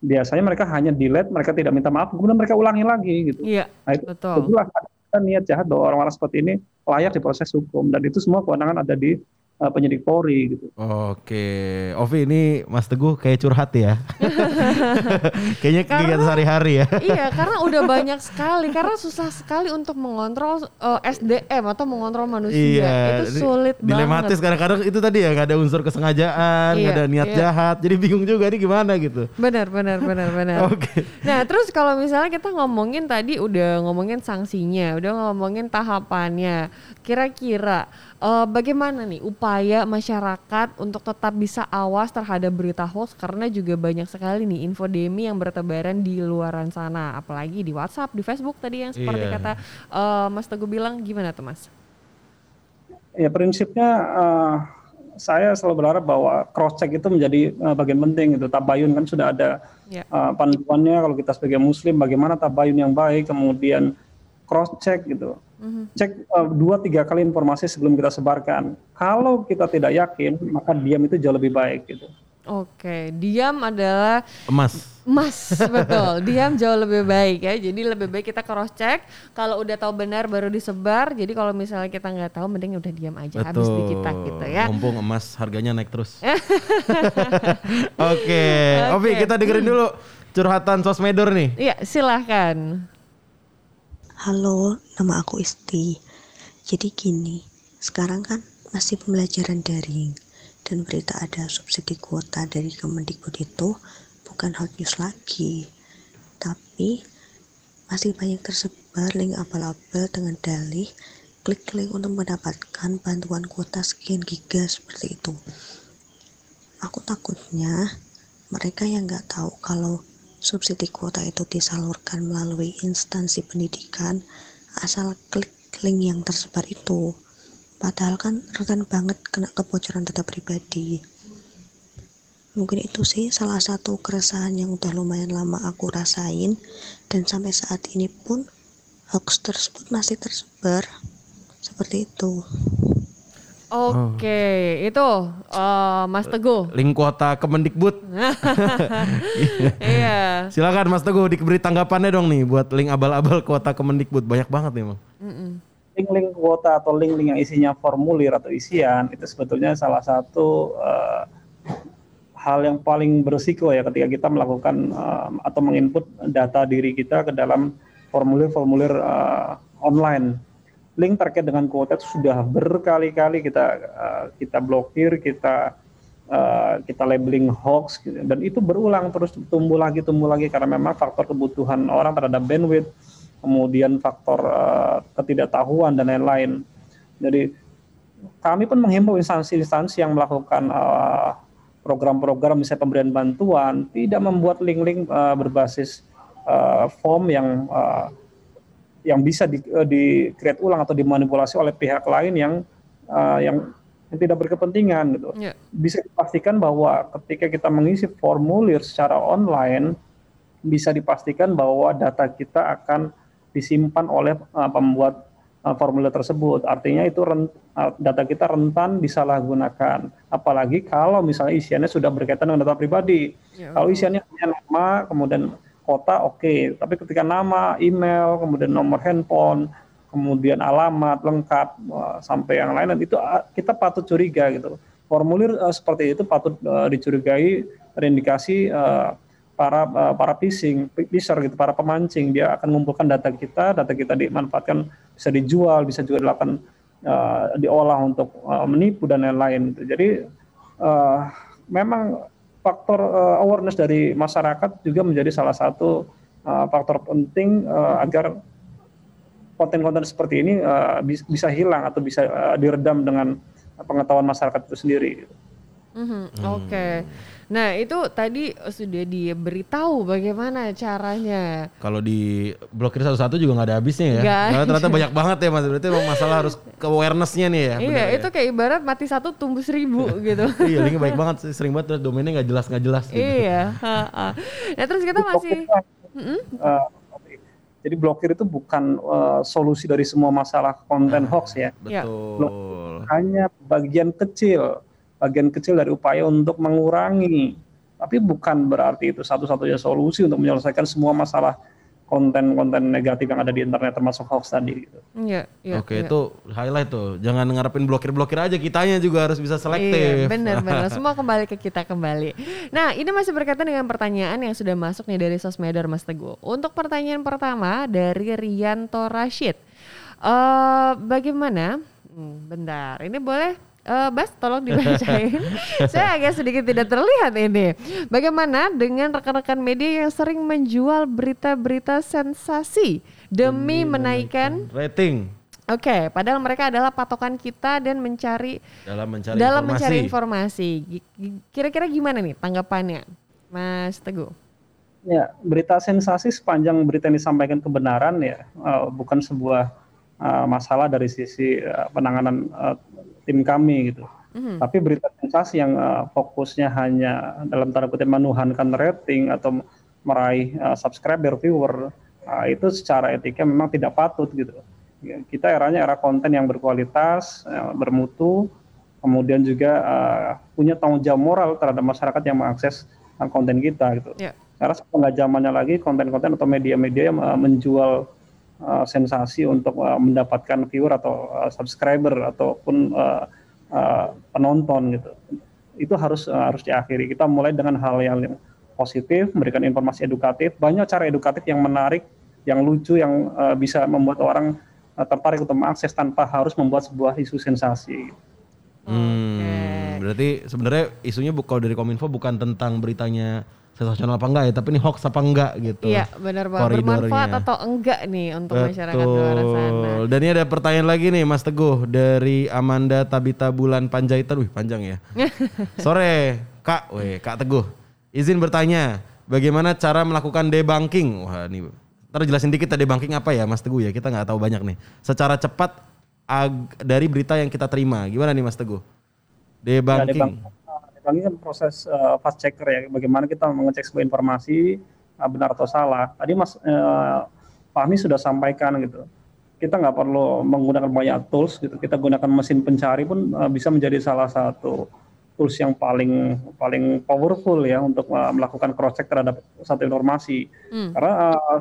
Biasanya mereka hanya delete, mereka tidak minta maaf, kemudian mereka ulangi lagi gitu. Iya, Nah, itu betul. itulah ada niat jahat bahwa orang-orang seperti ini layak diproses hukum dan itu semua kewenangan ada di uh, penyidik Polri gitu. Oke, Ovi ini Mas Teguh kayak curhat ya. *laughs* Kayaknya kegiatan sehari-hari ya. iya, karena udah banyak sekali, karena susah sekali untuk mengontrol uh, SDM atau mengontrol manusia. Iya, itu sulit dilematis banget. kadang-kadang itu tadi ya nggak ada unsur kesengajaan, nggak Iya, ada niat iya. jahat, jadi bingung juga ini gimana gitu. Benar, benar, benar, benar. *laughs* Oke. Nah, terus kalau misalnya kita ngomongin tadi udah ngomongin sanksinya, udah ngomongin tahapannya, kira-kira eh, bagaimana nih upaya masyarakat untuk tetap bisa awas terhadap berita hoax? Karena juga banyak sekali nih infodemi yang bertebaran di luaran sana, apalagi di WhatsApp, di Facebook tadi yang seperti Iya. kata eh, Mas Teguh bilang, gimana tuh Mas? Ya prinsipnya eh, saya selalu berharap bahwa cross check itu menjadi eh, bagian penting itu tabayun kan sudah ada Ya. eh, panduannya. Kalau kita sebagai muslim bagaimana tabayun yang baik? Kemudian cross check gitu Mhm. cek eh, dua tiga kali informasi sebelum kita sebarkan kalau kita tidak yakin maka diam itu jauh lebih baik gitu Oke, diam adalah Emas. Mas, *laughs* betul. Diam jauh lebih baik ya. Jadi lebih baik kita cross check. Kalau udah tahu benar baru disebar. Jadi kalau misalnya kita nggak tahu, mending udah diam aja. Habis di kita gitu ya. Mumpung emas harganya naik terus. *laughs* Oke, Ovi Oke. kita dengerin dulu curhatan sosmedor nih. Iya, silahkan. Halo, nama aku Isti. Jadi gini, sekarang kan masih pembelajaran daring dan berita ada subsidi kuota dari Kemendikbud itu bukan hot news lagi. Tapi masih banyak tersebar link abal-abal dengan dalih klik link untuk mendapatkan bantuan kuota sekian giga seperti itu. Aku takutnya mereka yang nggak tahu kalau subsidi kuota itu disalurkan melalui instansi pendidikan asal klik link yang tersebar itu. Padahal kan rentan banget kena kebocoran data pribadi. Mungkin itu sih salah satu keresahan yang udah lumayan lama aku rasain dan sampai saat ini pun hoax tersebut masih tersebar seperti itu. Oke, itu eh, Mas Teguh. Link kuota Kemendikbud. *laughs* Iya. Silakan Mas Teguh diberi tanggapannya dong nih buat link abal-abal kuota Kemendikbud. Banyak banget nih, Bang. Link-link kuota atau link-link yang isinya formulir atau isian itu sebetulnya salah satu eh, hal yang paling berisiko ya ketika kita melakukan eh, atau menginput data diri kita ke dalam formulir-formulir eh, online. Link terkait dengan kuota itu sudah berkali-kali kita eh, kita blokir, kita eh, kita labeling hoax gitu. dan itu berulang terus tumbuh lagi tumbuh lagi karena memang faktor kebutuhan orang terhadap bandwidth kemudian faktor eh, ketidaktahuan dan lain-lain. Jadi kami pun menghimbau instansi-instansi yang melakukan eh, program-program misalnya pemberian bantuan tidak membuat link-link eh, berbasis eh, form yang eh, yang bisa di, eh, di create ulang atau dimanipulasi oleh pihak lain yang eh, yang yang tidak berkepentingan gitu. Ya. Bisa dipastikan bahwa ketika kita mengisi formulir secara online bisa dipastikan bahwa data kita akan disimpan oleh uh, pembuat uh, formulir tersebut. Artinya itu ren- uh, data kita rentan disalahgunakan. Apalagi kalau misalnya isiannya sudah berkaitan dengan data pribadi. Ya, Kalau isiannya hanya nama, kemudian kota, oke. Tapi ketika nama, email, kemudian nomor handphone, kemudian alamat lengkap uh, sampai yang lain, itu uh, kita patut curiga gitu. Formulir uh, seperti itu patut uh, dicurigai terindikasi uh, para uh, para phishing, phisher gitu, para pemancing. Dia akan mengumpulkan data kita, data kita dimanfaatkan bisa dijual, bisa juga dilakukan uh, diolah untuk uh, menipu dan lain-lain. Jadi uh, memang faktor uh, awareness dari masyarakat juga menjadi salah satu uh, faktor penting uh, agar konten-konten seperti ini uh, bis- bisa hilang atau bisa uh, diredam dengan pengetahuan masyarakat itu sendiri. Mhm, Oke. Nah itu tadi sudah diberitahu bagaimana caranya. Kalau di blokir satu-satu juga nggak ada habisnya ya. Nggak Karena ternyata banyak banget ya Mas. Berarti emang masalah harus ke awareness-nya nih ya. iya, itu kayak ibarat mati satu tumbuh seribu gitu. ya. *laughs* iya, linknya baik banget. sih. Sering banget domainnya nggak jelas nggak jelas. Gitu. iya. Nah terus kita masih. Uh, oke. jadi blokir itu bukan uh, solusi dari semua masalah konten hoax ya. Ya. Betul. hanya bagian kecil, bagian kecil dari upaya untuk mengurangi. Tapi bukan berarti itu satu-satunya solusi untuk menyelesaikan semua masalah konten-konten negatif yang ada di internet termasuk hoax tadi gitu. Iya, iya. Oke, iya. itu highlight tuh. Jangan ngarepin blokir-blokir aja, kitanya juga harus bisa Iya, selektif. benar benar. Semua kembali ke kita kembali. Nah, ini masih berkaitan dengan pertanyaan yang sudah masuk nih dari Sosmedar Mas Teguh. Untuk pertanyaan pertama dari Rianto Rashid. Eh bagaimana? Hmm, bentar, ini boleh eh, Bas tolong dibacain. *laughs* Saya agak sedikit tidak terlihat ini. Bagaimana dengan rekan-rekan media yang sering menjual berita-berita sensasi demi, menaikkan Rating Oke, padahal mereka adalah patokan kita dan mencari dalam mencari dalam informasi. mencari informasi. Kira-kira gimana nih tanggapannya, Mas Teguh? Ya, berita sensasi sepanjang berita yang disampaikan kebenaran ya eh, bukan sebuah eh, masalah dari sisi eh, penanganan eh, tim kami gitu. Mhm. Tapi berita sensasi yang eh, fokusnya hanya dalam tanda kutip menuhankan rating atau meraih eh, subscriber viewer eh, itu secara etika memang tidak patut gitu. Ya, kita eranya era konten yang berkualitas, eh, bermutu, kemudian juga eh, punya tanggung jawab moral terhadap masyarakat yang mengakses konten kita gitu. Ya. Karena nggak zamannya lagi konten-konten atau media-media yang uh, menjual uh, sensasi untuk uh, mendapatkan viewer atau uh, subscriber ataupun uh, uh, penonton gitu. Itu harus uh, harus diakhiri. Kita mulai dengan hal yang positif, memberikan informasi edukatif. Banyak cara edukatif yang menarik, yang lucu, yang uh, bisa membuat orang uh, tertarik untuk mengakses tanpa harus membuat sebuah isu sensasi. Hmm, berarti sebenarnya isunya bu- kalau dari Kominfo bukan tentang beritanya sensasional apa enggak ya, tapi ini hoax apa enggak gitu. Iya, benar banget. Bermanfaat atau enggak nih untuk masyarakat di luar sana? Betul. Dan ini ada pertanyaan lagi nih Mas Teguh dari Amanda Tabita Bulan Panjaitan. Wih panjang ya. *laughs* Sore Kak, weh Kak Teguh. Izin bertanya, bagaimana cara melakukan debunking? Wah ini Ntar jelasin dikit ya debunking apa ya Mas Teguh ya, kita nggak tahu banyak nih. Secara cepat ag- dari berita yang kita terima. Gimana nih Mas Teguh? Debunking. Debunking kan proses uh, fast checker ya, bagaimana kita mengecek sebuah informasi uh, benar atau salah. Tadi Mas uh, Fahmi sudah sampaikan gitu, kita nggak perlu menggunakan banyak tools gitu, kita gunakan mesin pencari pun uh, bisa menjadi salah satu tools yang paling paling powerful ya untuk uh, melakukan cross check terhadap satu informasi. Hmm. Karena uh,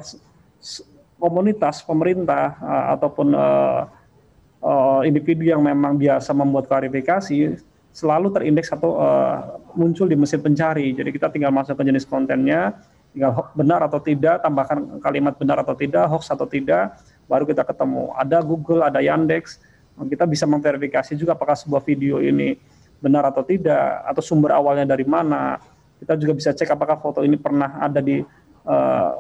komunitas pemerintah uh, ataupun uh, uh, individu yang memang biasa membuat klarifikasi selalu terindeks atau uh, muncul di mesin pencari. Jadi kita tinggal masuk ke jenis kontennya, tinggal benar atau tidak, tambahkan kalimat benar atau tidak, hoax atau tidak, baru kita ketemu. Ada Google, ada Yandex, kita bisa memverifikasi juga apakah sebuah video ini benar atau tidak, atau sumber awalnya dari mana. Kita juga bisa cek apakah foto ini pernah ada di uh,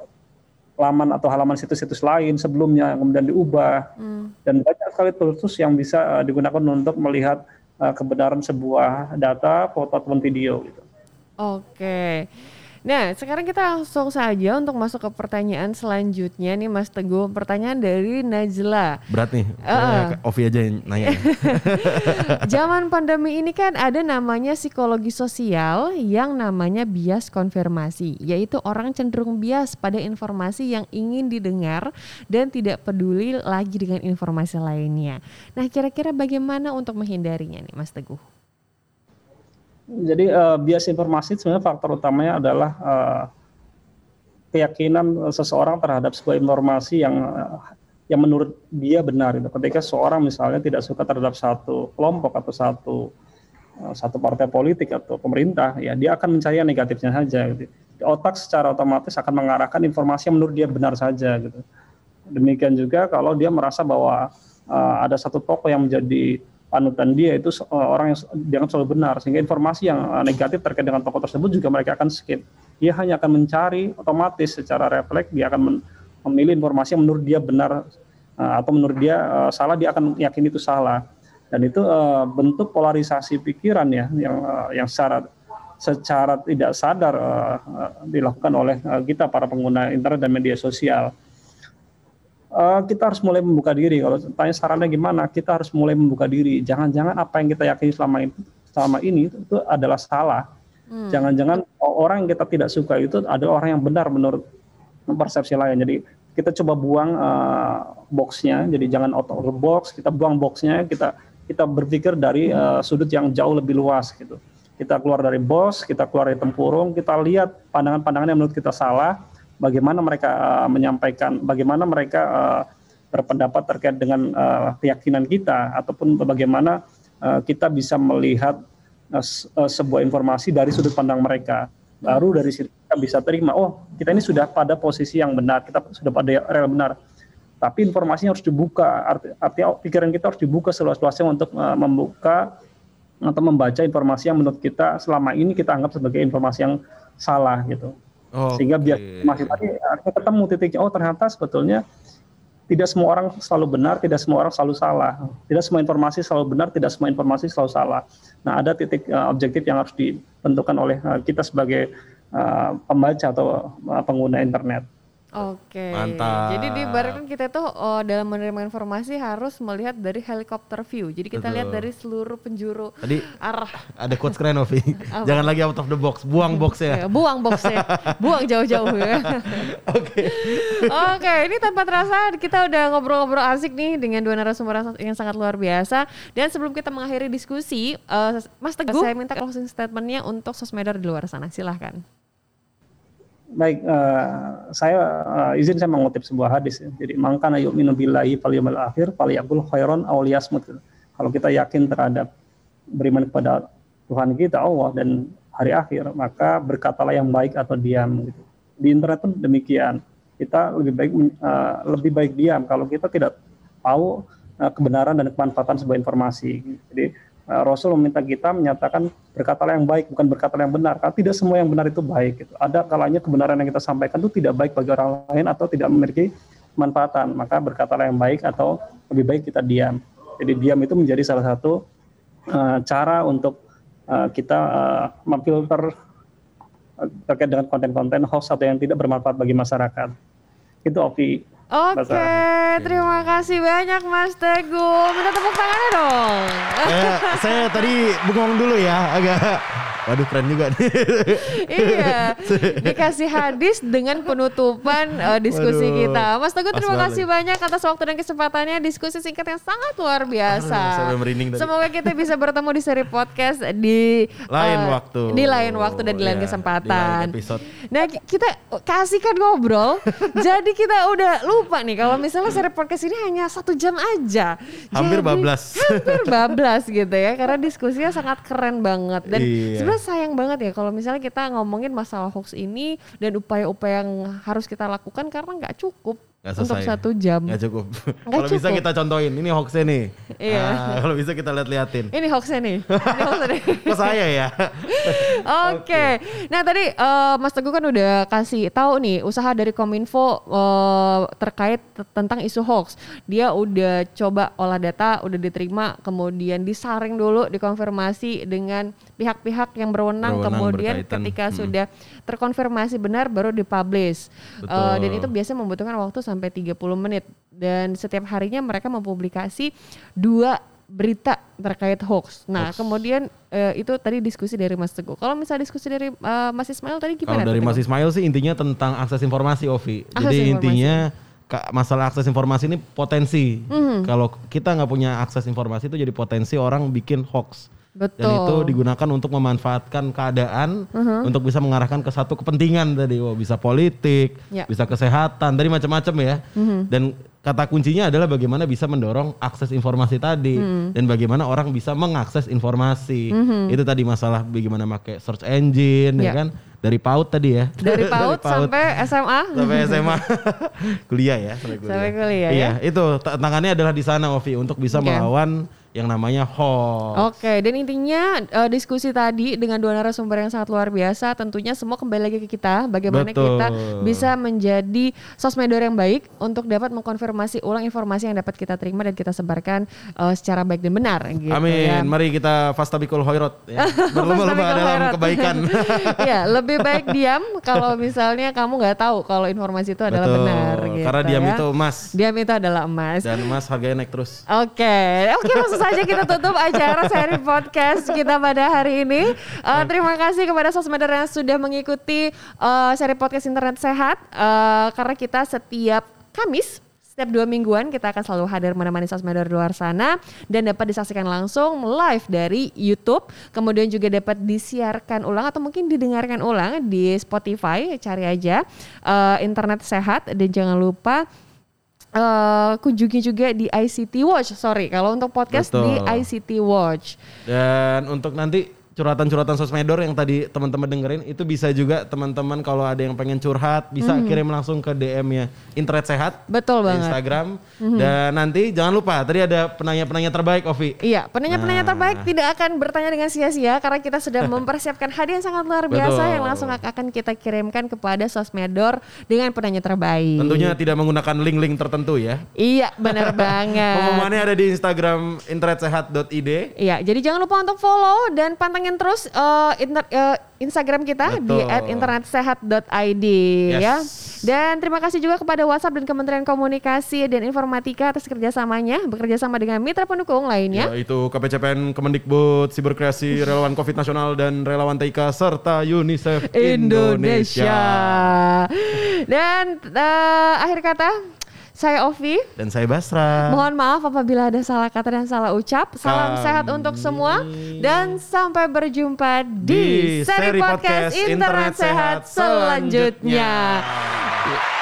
laman atau halaman situs-situs lain sebelumnya, kemudian diubah Hmm. dan banyak sekali tools yang bisa uh, digunakan untuk melihat uh, kebenaran sebuah data, foto ataupun video gitu. Oke. Nah, sekarang kita langsung saja untuk masuk ke pertanyaan selanjutnya nih Mas Teguh. Pertanyaan dari Najla. Berat nih. Kayak Ovi aja yang nanya. *laughs* Zaman pandemi ini kan ada namanya psikologi sosial yang namanya bias konfirmasi, yaitu orang cenderung bias pada informasi yang ingin didengar dan tidak peduli lagi dengan informasi lainnya. Nah, kira-kira bagaimana untuk menghindarinya nih, Mas Teguh? Jadi uh, bias informasi sebenarnya faktor utamanya adalah uh, keyakinan seseorang terhadap sebuah informasi yang uh, yang menurut dia benar. Gitu. Ketika seorang misalnya tidak suka terhadap satu kelompok atau satu uh, satu partai politik atau pemerintah, ya dia akan mencari yang negatifnya saja. Gitu. Otak secara otomatis akan mengarahkan informasi yang menurut dia benar saja. Gitu. Demikian juga kalau dia merasa bahwa uh, ada satu tokoh yang menjadi panutan dia itu uh, orang yang dianggap selalu benar sehingga informasi yang uh, negatif terkait dengan tokoh tersebut juga mereka akan skip. Dia hanya akan mencari otomatis secara refleks dia akan memilih informasi yang menurut dia benar uh, atau menurut dia salah dia akan yakin itu salah. Dan itu bentuk polarisasi pikiran ya yang yang secara secara tidak sadar dilakukan oleh kita para pengguna internet dan media sosial. Uh, kita harus mulai membuka diri. Kalau tanya sarannya gimana, kita harus mulai membuka diri. Jangan-jangan apa yang kita yakini selama ini, selama ini itu, itu adalah salah. Jangan-jangan orang yang kita tidak suka itu adalah orang yang benar menurut persepsi lain. Jadi kita coba buang uh, boxnya. Jadi jangan out of the box. Kita buang boxnya. Kita kita berpikir dari uh, sudut yang jauh lebih luas gitu. Kita keluar dari box, kita keluar dari tempurung, kita lihat pandangan-pandangan yang menurut kita salah, bagaimana mereka uh, menyampaikan, bagaimana mereka uh, berpendapat terkait dengan uh, keyakinan kita, ataupun bagaimana uh, kita bisa melihat uh, sebuah informasi dari sudut pandang mereka. Baru dari situ kita bisa terima, oh kita ini sudah pada posisi yang benar, kita sudah pada rel benar. Tapi informasinya harus dibuka, arti, artinya pikiran kita harus dibuka seluas-luasnya untuk uh, membuka atau membaca informasi yang menurut kita selama ini kita anggap sebagai informasi yang salah gitu. Okay. Sehingga biar masih tadi artinya ketemu titiknya oh ternyata sebetulnya tidak semua orang selalu benar, tidak semua orang selalu salah. Tidak semua informasi selalu benar, tidak semua informasi selalu salah. Nah, ada titik uh, objektif yang harus ditentukan oleh uh, kita sebagai uh, pembaca atau uh, pengguna internet. Oke. Mantap. Jadi di kan kita tuh oh, dalam menerima informasi harus melihat dari helikopter view. Jadi kita Betul. lihat dari seluruh penjuru Tadi arah. Ada quotes keren Ovi. *laughs* Jangan lagi out of the box, buang boxnya. ya, buang boxnya, buang jauh-jauh ya. *laughs* Oke. Oke, ini tanpa terasa kita udah ngobrol-ngobrol asik nih dengan dua narasumber yang sangat luar biasa. Dan sebelum kita mengakhiri diskusi, uh, Mas Teguh, saya minta closing statementnya untuk sosmedar di luar sana. Silahkan. Baik, uh, saya uh, izin saya mengutip sebuah hadis. Ya. Jadi mangkana yu'minu billahi fal akhir fal yaqul khairan aw. Kalau kita yakin terhadap beriman kepada Tuhan kita Allah dan hari akhir, maka berkatalah yang baik atau diam gitu. Di internet pun demikian. Kita lebih baik uh, lebih baik diam kalau kita tidak tahu uh, kebenaran dan kemanfaatan sebuah informasi. Jadi Eh, Rasul meminta kita menyatakan berkatalah yang baik bukan berkatalah yang benar. Karena tidak semua yang benar itu baik gitu. ada kalanya kebenaran yang kita sampaikan itu tidak baik bagi orang lain atau tidak memiliki manfaatan. Maka berkatalah yang baik atau lebih baik kita diam. Jadi diam itu menjadi salah satu uh, cara untuk uh, kita uh, memfilter terkait dengan konten-konten hoax atau yang tidak bermanfaat bagi masyarakat. Itu Ovi Oke, okay, terima kasih banyak Mas Teguh. Minta tepuk tangannya dong. saya, saya tadi bengong dulu ya, agak Waduh keren juga nih. *laughs* iya. Dikasih hadis dengan penutupan uh, diskusi Waduh, kita. Mas Teguh terima kasih banyak atas waktu dan kesempatannya diskusi singkat yang sangat luar biasa. Aduh, Semoga kita bisa bertemu di seri podcast di *laughs* lain uh, waktu. Di lain waktu dan di lain yeah, kesempatan. Di lain episode. Nah, kita kasihkan ngobrol. *laughs* jadi kita udah lupa nih kalau misalnya seri podcast ini hanya satu jam aja. Hampir jadi, bablas. Hampir bablas gitu ya karena diskusinya sangat keren banget dan iya sebenarnya sayang banget ya kalau misalnya kita ngomongin masalah hoax ini dan upaya-upaya yang harus kita lakukan karena nggak cukup Gak selesai. Untuk satu jam. Gak cukup. *laughs* kalau bisa kita contohin, ini hoaxnya nih. Iya. Ah, kalau bisa kita lihat-liatin. Ini hoaxnya nih. *laughs* Ini hoaxnya nih. Saya ya. *laughs* Oke. Okay. Okay. Nah tadi uh, Mas Teguh kan udah kasih tahu nih usaha dari Kominfo uh, terkait tentang isu hoax. Dia udah coba olah data, udah diterima, kemudian disaring dulu, dikonfirmasi dengan pihak-pihak yang berwenang, berwenang kemudian berkaitan. ketika hmm. sudah terkonfirmasi benar baru dipublish. Uh, dan itu biasanya membutuhkan waktu sampai 30 menit dan setiap harinya mereka mempublikasi dua berita terkait hoax. Nah, hoax. kemudian uh, itu tadi diskusi dari Mas Teguh. Kalau misalnya diskusi dari uh, Mas Ismail tadi gimana? Kalau dari Mas Ismail sih intinya tentang akses informasi, Ovi. Akses Jadi informasi. intinya masalah akses informasi ini potensi. Mm -hmm. Kalau kita nggak punya akses informasi itu jadi potensi orang bikin hoax. Betul. Dan itu digunakan untuk memanfaatkan keadaan uh-huh. untuk bisa mengarahkan ke satu kepentingan tadi, oh, bisa politik, ya. bisa kesehatan, dari macam-macam ya. Uh-huh. Dan kata kuncinya adalah bagaimana bisa mendorong akses informasi tadi uh-huh. dan bagaimana orang bisa mengakses informasi. Uh-huh. Itu tadi masalah bagaimana pakai search engine ya, ya kan. Dari PAUD tadi ya. *laughs* Dari PAUD, Dari PAUD sampai SMA. Sampai SMA. *laughs* kuliah ya, sampai kuliah. Sampai kuliah iya, ya. itu tantangannya adalah di sana Ovi untuk bisa okay. melawan yang namanya hoax. Oke, dan intinya uh, diskusi tadi dengan dua narasumber yang sangat luar biasa, tentunya semua kembali lagi ke kita, bagaimana Betul. kita bisa menjadi sosmedor yang baik untuk dapat mengkonfirmasi ulang informasi yang dapat kita terima dan kita sebarkan uh, secara baik dan benar. Gitu, Amin. Ya. Mari kita fastabikul hoirot, ya. *laughs* berlomba-lomba dalam kebaikan. *laughs* ya, lebih baik diam kalau misalnya kamu nggak tahu kalau informasi itu adalah Betul. benar. Gitu, Karena diam ya. itu emas. Diam itu adalah emas. Dan emas harganya naik terus. Oke, oke maksud saja kita tutup acara seri podcast kita pada hari ini. Uh, terima kasih kepada sosmed yang sudah mengikuti uh, seri podcast internet sehat uh, karena kita setiap Kamis Setiap dua mingguan kita akan selalu hadir menemani sosmedor di luar sana dan dapat disaksikan langsung live dari YouTube. Kemudian juga dapat disiarkan ulang atau mungkin didengarkan ulang di Spotify. Cari aja eh, internet sehat dan jangan lupa eh, kunjungi juga di ICT Watch. Sorry, kalau untuk podcast di Betul. ICT Watch. Dan untuk nanti curhatan-curhatan sosmedor yang tadi teman-teman dengerin itu bisa juga teman-teman kalau ada yang pengen curhat bisa kirim langsung ke DM-nya Internet Sehat. Betul banget. Instagram. Dan nanti jangan lupa tadi ada penanya-penanya terbaik Ovi. Iya, penanya-penanya Nah. terbaik tidak akan bertanya dengan sia-sia karena kita sudah *laughs* mempersiapkan hadiah yang sangat luar biasa Betul. yang langsung akan kita kirimkan kepada sosmedor dengan penanya terbaik. Tentunya tidak menggunakan link-link tertentu ya. Iya, benar *laughs* banget. Pengumumannya ada di Instagram internetsehat.id. Iya, jadi jangan lupa untuk follow dan pantengin terus eh, inter- eh, Instagram kita di Betul. @internetsehat.id ya. Yes. Dan terima kasih juga kepada WhatsApp dan Kementerian Komunikasi dan Informatika atas kerjasamanya bekerja sama dengan mitra pendukung lainnya. Yaitu KPCPN, Kemendikbud, Siberkreasi, *laughs* Relawan Covid Nasional, dan Relawan TIK, serta UNICEF Indonesia. Dan eh, akhir kata, saya Ovi. Dan saya Basra. Mohon maaf apabila ada salah kata dan salah ucap. Salam Kami- sehat untuk semua dan sampai berjumpa di, Di seri seri podcast podcast Internet Internet Sehat Sehat selanjutnya. selanjutnya.